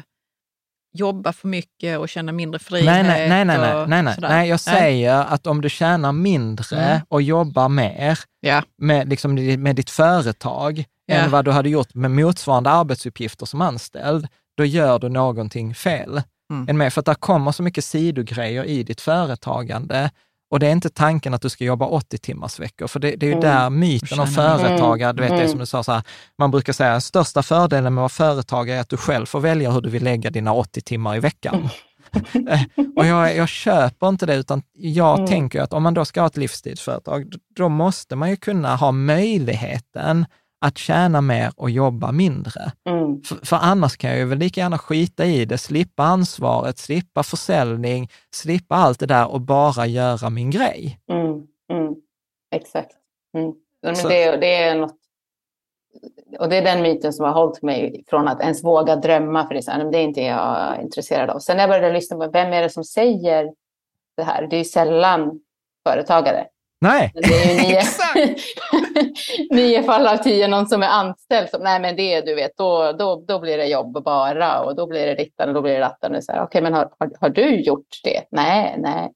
jobba för mycket och känna mindre frihet? Nej, nej, nej, nej, nej, nej, nej. nej jag säger nej. att om du tjänar mindre mm. och jobbar mer ja. med, liksom, med ditt företag ja. än vad du hade gjort med motsvarande arbetsuppgifter som anställd, då gör du någonting fel. Mm. Med, för att det kommer så mycket sidogrejer i ditt företagande och det är inte tanken att du ska jobba 80 timmars veckor, för det, det är ju mm. där myten om företagare, du vet mm. det som du sa, så här, man brukar säga största fördelen med att vara företagare är att du själv får välja hur du vill lägga dina 80 timmar i veckan. och jag, jag köper inte det, utan jag mm. tänker att om man då ska ha ett livstidsföretag, då måste man ju kunna ha möjligheten att tjäna mer och jobba mindre. Mm. För, för, annars kan jag ju väl lika gärna skita i det, slippa ansvaret, slippa försäljning, slippa allt det där och bara göra min grej. Mm. Mm. Exakt. Mm. Men det, det, är något, och det är den myten som har hållit mig från att ens våga drömma, för det är, så här, det är inte jag intresserad av. Sen när jag började lyssna på vem är det som säger det här, det är ju sällan företagare. Nej, det är nio, nio fall av tio någon som är anställd. Som, nej, men det du vet, då, då, då blir det jobb bara och då blir det dittan och då blir det datten. Okej, okay, men har, har, har, du gjort det? Nej, nej.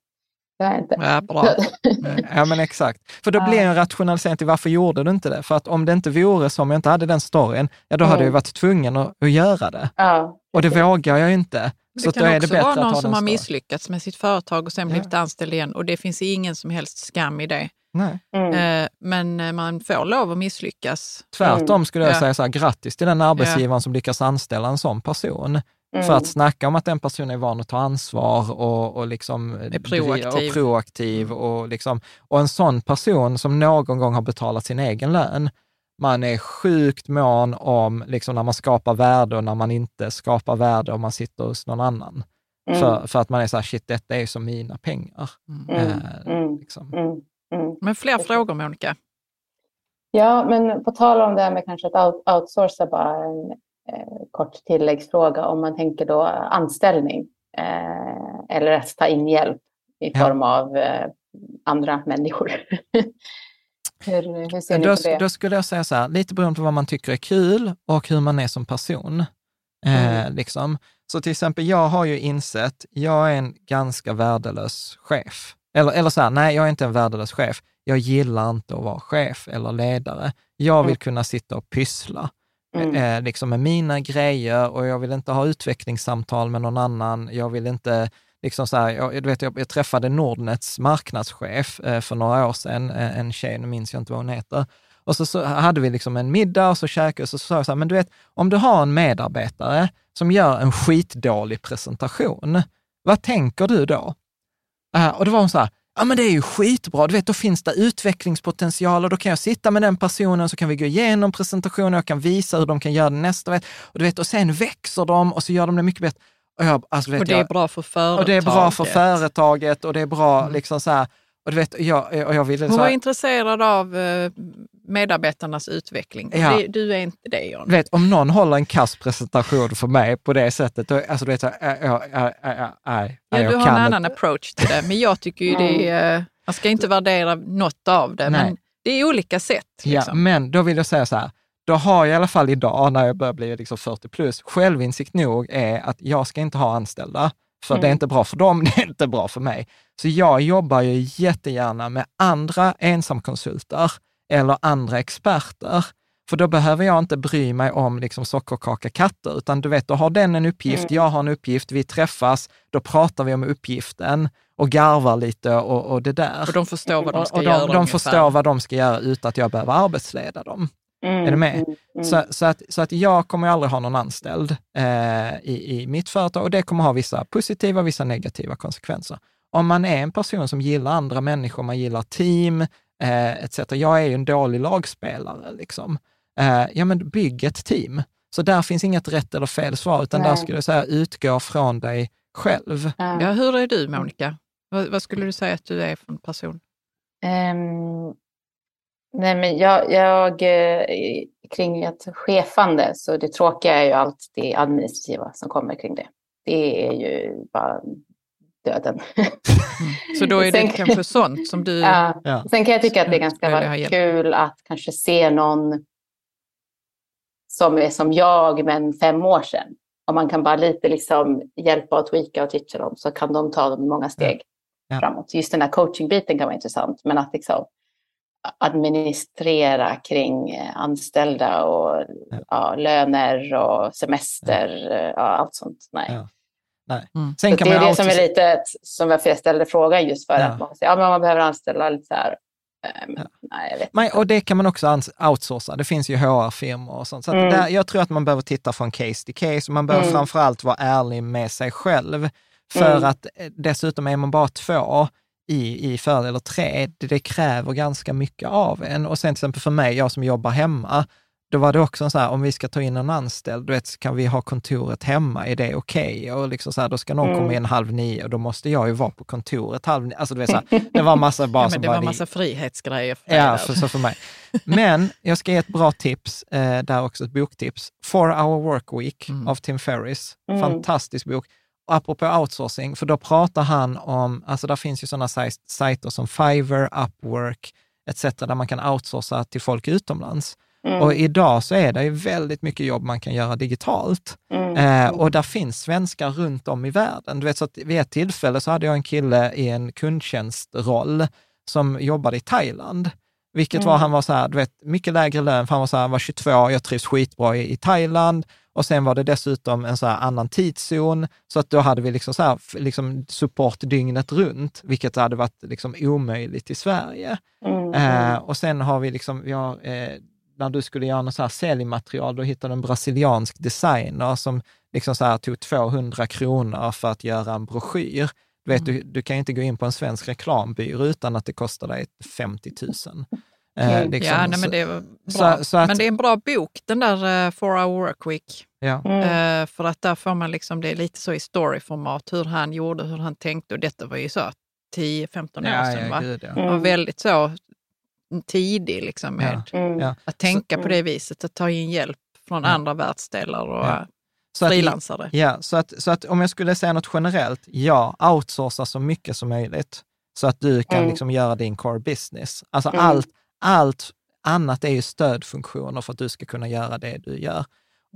Det har jag inte. Ja, bra. ja, men exakt. För då blir en rationalisering till varför gjorde du inte det? För att om det inte vore så, om jag inte hade den storyn, ja då mm. hade jag varit tvungen att, att göra det. Ja, och det vågar jag ju inte. Det så kan då är också det vara någon som har misslyckats med sitt företag och sen blivit ja. anställd igen och det finns ingen som helst skam i det. Nej. Mm. Eh, men eh, man får lov att misslyckas. Tvärtom mm. skulle jag ja. säga så här, grattis till den arbetsgivaren ja. som lyckas anställa en sån person. Mm. För att snacka om att den personen är van att ta ansvar och, och, liksom är proaktiv, och, proaktiv och, liksom, och en sån person som någon gång har betalat sin egen lön, man är sjukt mån om liksom när man skapar värde och när man inte skapar värde om man sitter hos någon annan. Mm. För, för att man är så här, shit, detta är som mina pengar. Mm. Eh, mm. liksom. Mm. Mm. Men fler frågor, Monica? Ja, men på tal om det här med kanske att out outsourca, bara en eh, kort tilläggsfråga. Om man tänker då anställning eh, eller att ta in hjälp i form ja. av eh, andra människor. hur, hur ser då, ni på det? Då skulle jag säga så här, lite beroende på vad man tycker är kul och hur man är som person. Eh, mm. liksom. Så till exempel, jag har ju insett, jag är en ganska värdelös chef. Eller, eller så här, nej, jag är inte en värdelös chef. Jag gillar inte att vara chef eller ledare. Jag vill mm. kunna sitta och pyssla. mm. eh, liksom med mina grejer och jag vill inte ha utvecklingssamtal med någon annan. Jag vill inte liksom så här, jag, du vet, jag, jag träffade Nordnets marknadschef eh, för några år sedan, eh, en tjej, nu minns jag inte vad hon heter. Och så, så hade vi liksom en middag och så käkade och så sa jag så här, men du vet, om du har en medarbetare som gör en skitdålig presentation, vad tänker du då? Uh, och då var hon så här, ja men det är ju skitbra, du vet, då finns det utvecklingspotential och då kan jag sitta med den personen så kan vi gå igenom presentationen, jag kan visa hur de kan göra det nästa, vet, och, du vet, och sen växer de och så gör de det mycket bättre. Och, jag, alltså, vet, och det är bra för företaget. Och det är bra för företaget och det är bra mm. liksom så här, och du vet, jag, och jag ville... Hon var intresserad av eh, medarbetarnas utveckling. Ja. Det, du är inte det, John. Vet, om någon håller en kass presentation för mig på det sättet, då, alltså, du vet, jag, jag, jag, jag, jag, ja, du har en annan approach till det, men jag tycker ju det är, man ska inte värdera något av det, Nej. men det är olika sätt. Liksom. Ja, men då vill jag säga så här, då har jag i alla fall idag, när jag börjar bli liksom 40 plus, självinsikt nog är att jag ska inte ha anställda. För mm. det är inte bra för dem, det är inte bra för mig. Så jag jobbar ju jättegärna med andra ensamkonsulter eller andra experter. För då behöver jag inte bry mig om liksom sockerkaka katter, utan du vet, då har den en uppgift, mm. jag har en uppgift, vi träffas, då pratar vi om uppgiften och garvar lite och, och det där. Och de förstår vad de ska och, och de, göra. De förstår vad de ska göra utan att jag behöver arbetsleda dem. Mm, är du med? Mm, mm. Så, så, att, så att jag kommer aldrig ha någon anställd eh, i, i mitt företag och det kommer ha vissa positiva och vissa negativa konsekvenser. Om man är en person som gillar andra människor, man gillar team, eh, etc. Jag är ju en dålig lagspelare, liksom. Eh, ja, men bygg ett team. Så där finns inget rätt eller fel svar, utan Nej. där skulle jag säga utgå från dig själv. Ja, hur är du, Monica? Vad, vad skulle du säga att du är för en person? Um, Nej, men jag, jag eh, kring ett chefande, så det tråkiga är ju allt det administrativa som kommer kring det. Det är ju bara döden. Så då är det sen, kanske sånt som du... Ja. ja. Sen kan jag tycka att det är ganska kul att kanske se någon som är som jag, men fem år sedan. Om man kan bara lite liksom hjälpa och tweaka och teacha dem så kan de ta dem många steg ja. framåt. Just den här coachingbiten kan vara intressant, men att liksom administrera kring eh, anställda och ja. Ja, löner och semester, ja. Eh, allt sånt. Nej. Nej. Mm. Sen kan det är det som är lite som varför jag ställde frågan just för att man, säger, ja, men man behöver anställa lite så här. Eh, men, nej, jag vet men, och det kan man också outsourca. Det finns ju HR-firmor och sånt. Så mm. där, jag tror att man behöver titta från case till case. Man behöver mm. framför vara ärlig med sig själv. För mm. att dessutom är man bara två, i, i för eller tre, det, det, kräver ganska mycket av en. Och sen till exempel för mig, jag som jobbar hemma, då var det också så här, om vi ska ta in en anställd, du vet, kan vi ha kontoret hemma, är det okej? Okay? Och liksom så här, då ska någon mm. komma in halv nio och då måste jag ju vara på kontoret halv nio. Alltså du vet, så här, det var massa bara ja, men Det var massa frihetsgrejer för dig. Ja, för, så för mig. Men jag ska ge ett bra tips, eh, där också ett boktips. Four hour work week mm. av Tim Ferris. Mm. Fantastisk bok apropå outsourcing, för då pratar han om, alltså där finns ju sådana sajter som Fiverr, Upwork etc. där man kan outsourca till folk utomlands. Mm. Och idag så är det ju väldigt mycket jobb man kan göra digitalt. Mm. Eh, och där finns svenskar runt om i världen. Du vet, så att vid ett tillfälle så hade jag en kille i en kundtjänstroll som jobbade i Thailand. Vilket mm. var, han var så här, du vet, mycket lägre lön, för han var så här, han var 22, jag trivs skitbra i, i Thailand. Och sen var det dessutom en så annan tidszon, så att då hade vi liksom så här, liksom support dygnet runt, vilket hade varit liksom omöjligt i Sverige. Mm. Eh, och sen har vi liksom, vi har, eh, när du skulle göra något så här säljmaterial, då hittade du en brasiliansk designer som liksom så här tog 200 kronor för att göra en broschyr. Du, vet, mm. du, du kan inte gå in på en svensk reklambyrå utan att det kostar dig 50 000. Eh, liksom. Ja, nej, men, det är bra. Så, så att, men det är en bra bok, den där uh, Four Hour Work Week. Ja. Mm. Uh, för att där får man liksom, det är lite så i storyformat, hur han gjorde, hur han tänkte. Och detta var ju så 10-15 år sedan. Ja, va? Gud, ja. Mm. Och väldigt så tidig liksom, med mm. att tänka så, på det viset, att ta in hjälp från andra världsdelar och ja. Så frilansare. Att, ja, så att, så att om jag skulle säga något generellt, ja, outsourca så mycket som möjligt så att du kan mm. liksom göra din core business. Alltså mm. allt, allt annat är ju stödfunktioner för att du ska kunna göra det du gör.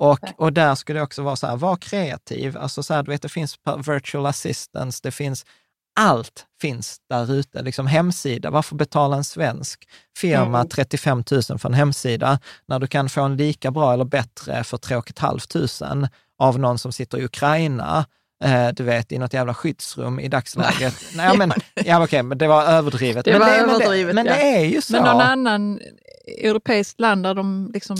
Och, och där skulle det också vara så här, var kreativ. Alltså så här, du vet, det finns virtual assistants, det finns allt finns där ute. Liksom hemsida, varför betala en svensk firma mm. 35 000 för en hemsida när du kan få en lika bra eller bättre för 3 500 av någon som sitter i Ukraina eh, du vet, i något jävla skyddsrum i dagsläget. Nej, men, ja, okay, men det var överdrivet. Det men, var det, överdrivet, men, det, men det är ju så. Men någon annan europeiskt land där de liksom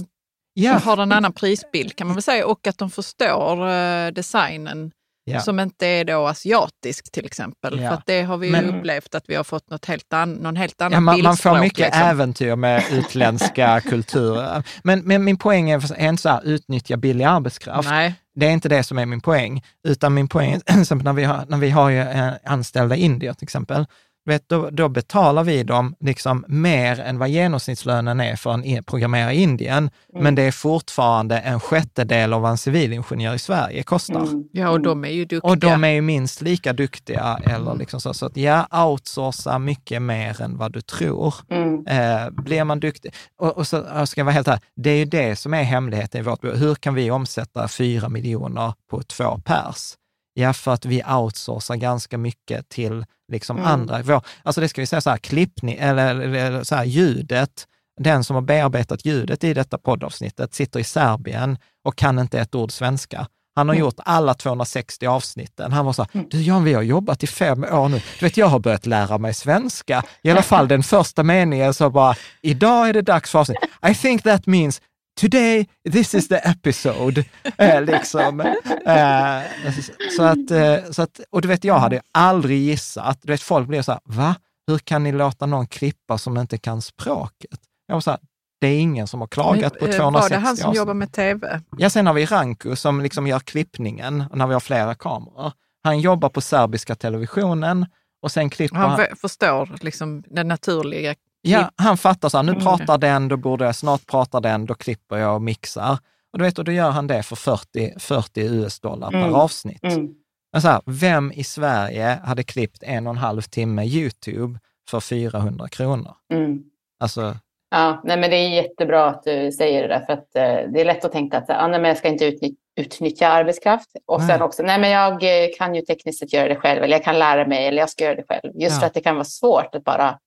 ja. har en annan prisbild kan man väl säga och att de förstår eh, designen Ja. som inte är då asiatisk till exempel. Ja. För det har vi men, upplevt att vi har fått något helt an, någon helt annan ja, man, man får mycket liksom. äventyr med utländska kulturer. Men, men min poäng är, är inte så här, utnyttja billig arbetskraft. Nej. Det är inte det som är min poäng, utan min poäng när vi har, när vi har ju eh, anställda indier till exempel, vet, då, då, betalar vi dem liksom mer än vad genomsnittslönen är för en programmerare i Indien, mm. men det är fortfarande en sjättedel av vad en civilingenjör i Sverige kostar. Mm. Ja, och de är ju duktiga. Och de är ju minst lika duktiga. Eller liksom så, så att ja, outsourca mycket mer än vad du tror. Mm. Eh, blir man duktig, och, och så jag ska jag vara helt här, det är ju det som är hemligheten i vårt. Hur kan vi omsätta fyra miljoner på två pers? Ja, för att vi outsourcar ganska mycket till liksom mm. andra. Vår, alltså det ska vi säga så här, klippning, eller, eller så här, ljudet, den som har bearbetat ljudet i detta poddavsnittet sitter i Serbien och kan inte ett ord svenska. Han har mm. gjort alla 260 avsnitten. Han var så här, mm. du Jan, vi har jobbat i fem år nu. Du vet, jag har börjat lära mig svenska. I alla fall den första meningen så bara, idag är det dags för avsnitt. I think that means today, this is the episode. Eh, liksom. eh, så att, eh, så att, och du vet, jag hade aldrig gissat. Du vet, folk blir så här, va? Hur kan ni låta någon klippa som inte kan språket? Jag var så här, det är ingen som har klagat på 260 Var det han som jobbar med tv? Ja, sen har vi Ranku som liksom gör klippningen när vi har flera kameror. Han jobbar på serbiska televisionen och sen klipper han... Han förstår liksom den naturliga Ja, han fattar så här, nu mm. pratar den, då borde jag, snart pratar den, då klipper jag och mixar. Och du vet, och då gör han det för 40, 40 US-dollar mm. per avsnitt. Mm. Men så här, vem i Sverige hade klippt en och en halv timme YouTube för 400 kronor? Mm. Alltså, Ja, nej, men det är jättebra att du säger det där, för att eh, det är lätt att tänka att ah, nej, men jag ska inte utnyttja, utnyttja arbetskraft. Och nej. sen också, nej men jag eh, kan ju tekniskt sett göra det själv, eller jag kan lära mig, eller jag ska göra det själv. Just ja. för att det kan vara svårt att bara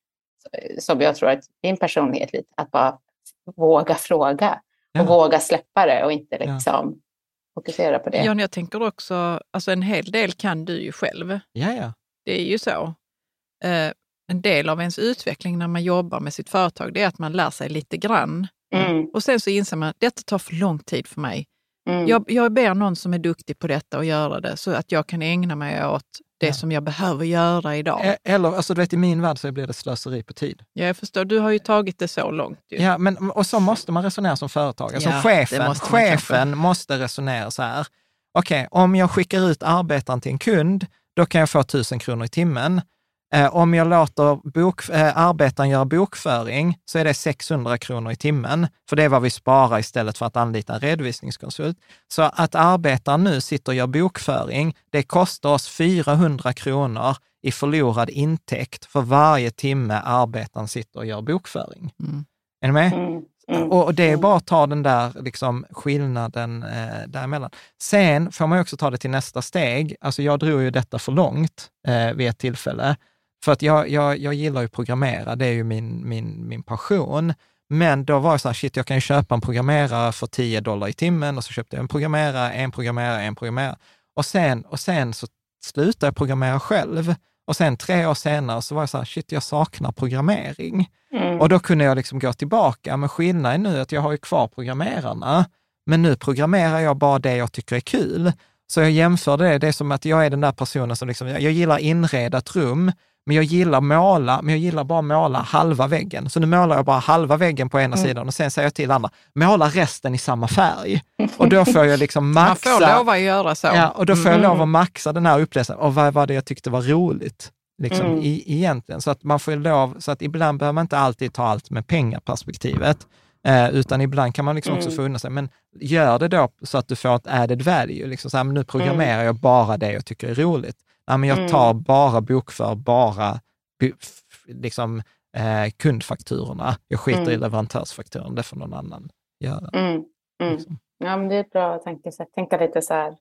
som jag tror att din personlighet lite, att bara våga fråga och ja. våga släppa det och inte liksom ja. fokusera på det. Jan, jag tänker också, alltså en hel del kan du ju själv. Ja, ja. Det är ju så. Eh, en del av ens utveckling när man jobbar med sitt företag, det är att man lär sig lite grann. Mm. Och sen så inser man att detta tar för lång tid för mig. Mm. Jag, jag ber någon som är duktig på detta att göra det så att jag kan ägna mig åt det ja. som jag behöver göra idag. E, eller, alltså du vet, i min värld så blir det slöseri på tid. Ja, jag förstår. Du har ju tagit det så långt. Ju. Ja, men, och så måste man resonera som företagare. Alltså ja, chefen måste, chefen måste resonera så här. Okej, okay, om jag skickar ut arbetaren till en kund, då kan jag få 1000 kronor i timmen. Eh, om jag låter bok, eh, arbetaren göra bokföring så är det 600 kronor i timmen, för det är vad vi sparar istället för att anlita en redovisningskonsult. Så att arbetaren nu sitter och gör bokföring, det kostar oss 400 kronor i förlorad intäkt för varje timme arbetaren sitter och gör bokföring. Mm. Är ni med? Mm. Mm. Och det är bara att ta den där liksom, skillnaden eh, däremellan. Sen får man också ta det till nästa steg. Alltså jag drog ju detta för långt eh, vid ett tillfälle. För att jag, jag, jag gillar ju att programmera, det är ju min, min, min passion. Men då var det så här, shit, jag kan ju köpa en programmerare för 10 dollar i timmen och så köpte jag en programmerare, en programmerare, en programmerare. Och sen, och sen så slutade jag programmera själv. Och sen tre år senare så var jag så här, shit, jag saknar programmering. Mm. Och då kunde jag liksom gå tillbaka, men skillnaden nu är att jag har ju kvar programmerarna, men nu programmerar jag bara det jag tycker är kul. Så jag jämförde det, det är som att jag är den där personen som liksom, jag gillar inreda ett rum, men jag gillar måla, men jag gillar bara måla halva väggen. Så nu målar jag bara halva väggen på ena mm. sidan och sen säger jag till andra, måla resten i samma färg. Och då får jag liksom maxa. Man får lov att göra så. Ja, och då får jag lov att maxa den här upplevelsen. Och vad var det jag tyckte var roligt? Liksom, mm. i, egentligen. Så att man får lov, så att ibland behöver man inte alltid ta allt med pengaperspektivet, eh, utan ibland kan man liksom mm. också få unna sig. Men gör det då så att du får ett added value. Liksom så här, men nu programmerar mm. jag bara det jag tycker är roligt. Nej, men jag mm. tar bara bokför, bara liksom, eh, kundfakturorna. Jag skiter mm. i leverantörsfakturan, det får någon annan göra. Mm. Mm. Liksom. Ja, men det är ett bra tankesätt. Tänka lite så här,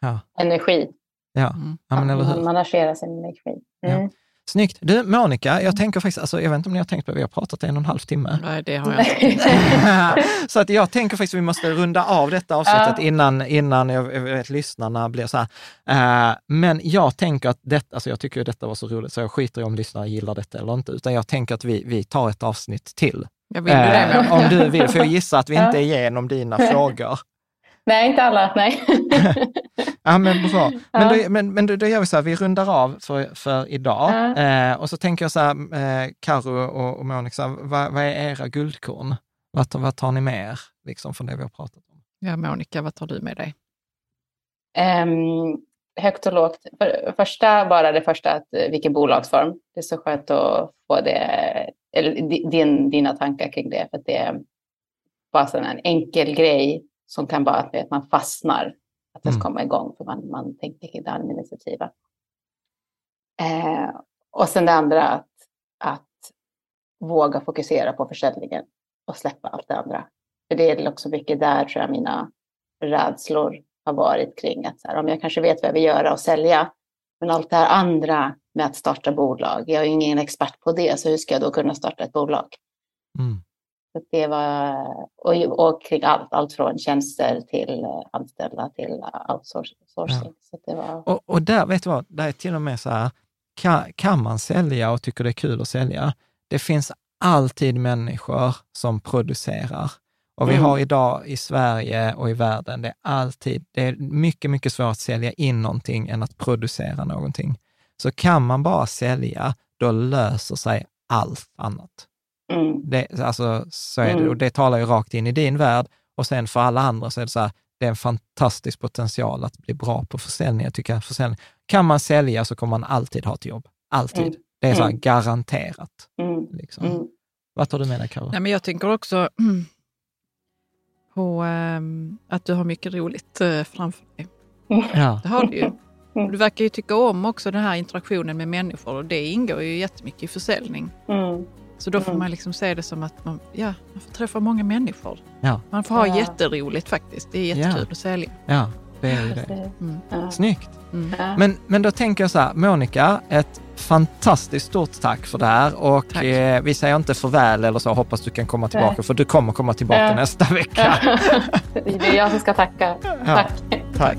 ja. energi. Ja, mm. ja men eller hur? Managera sin energi. Mm. Ja. Snyggt. Du, Monica, jag tänker faktiskt, alltså, jag vet inte om ni har tänkt på det, vi har pratat en och en halv timme. Nej, det har jag inte. så att jag tänker faktiskt att vi måste runda av detta avsnittet ja. innan, innan jag, jag vet, lyssnarna blir så här. Uh, men jag tänker att detta, alltså jag tycker att detta var så roligt, så jag skiter i om lyssnare gillar detta eller inte, utan jag tänker att vi, vi tar ett avsnitt till. Jag vill uh, det. Om du vill, för jag gissar att vi inte är igenom dina frågor. Nej, inte alla. Nej. ja, men bra. Men, ja. då, men, men då, gör vi så här, vi rundar av för, för idag. Ja. Eh, och så tänker jag så här, eh, Karo och, och Monica, vad, vad, är era guldkorn? Vad, vad tar ni med er liksom, från det vi har pratat om? Ja, Monica, vad tar du med dig? Um, högt och lågt. För, första, bara det första, att, eh, vilken bolagsform. Det är så skönt att få det, eller din, dina tankar kring det. För det är bara en enkel grej som kan vara att man fastnar, att det ska mm. komma igång för man, man tänker det administrativa. Eh, och sen det andra att, att våga fokusera på försäljningen och släppa allt det andra. För det är också mycket där tror jag mina rädslor har varit kring att så här, om jag kanske vet vad jag vill göra och sälja, men allt det här andra med att starta bolag, jag är ju ingen expert på det, så hur ska jag då kunna starta ett bolag? Mm. Så det var, och, och kring allt, allt från tjänster till eh, anställda till outsourcing. Ja. Så det var... och, och där, vet du vad, där är till och med så här, kan, kan man sälja och tycker det är kul att sälja? Det finns alltid människor som producerar. Och vi mm. har idag i Sverige och i världen, det är alltid, det är mycket, mycket svårare att sälja in någonting än att producera någonting. Så kan man bara sälja, då löser sig allt annat. Mm. Det, alltså, så är det, mm. och det talar ju rakt in i din värld. Och sen för alla andra så är det så här, det är en fantastisk potential att bli bra på försäljning. Jag tycker försäljning, kan man sälja så kommer man alltid ha ett jobb. Alltid. Mm. Det är så mm. garanterat. Mm. Liksom. Mm. Vad tar du med dig, Karo? Nej, men Jag tänker också på um, att du har mycket roligt uh, framför dig. Ja. Det har du ju. Du verkar ju tycka om också den här interaktionen med människor och det ingår ju jättemycket i försäljning. Mm. Så då får mm. man liksom se det som att man, ja, man får träffa många människor. Ja. Man får ha ja. jätteroligt faktiskt. Det är jättekul ja. att sälja. Ja, det är ju det. Mm. Ja. Snyggt. Mm. Men, men då tänker jag så här, Monica, ett fantastiskt stort tack för det här och eh, vi säger inte farväl eller så, hoppas du kan komma tillbaka, för du kommer komma tillbaka nästa vecka. det är jag som ska tacka. Tack. tack.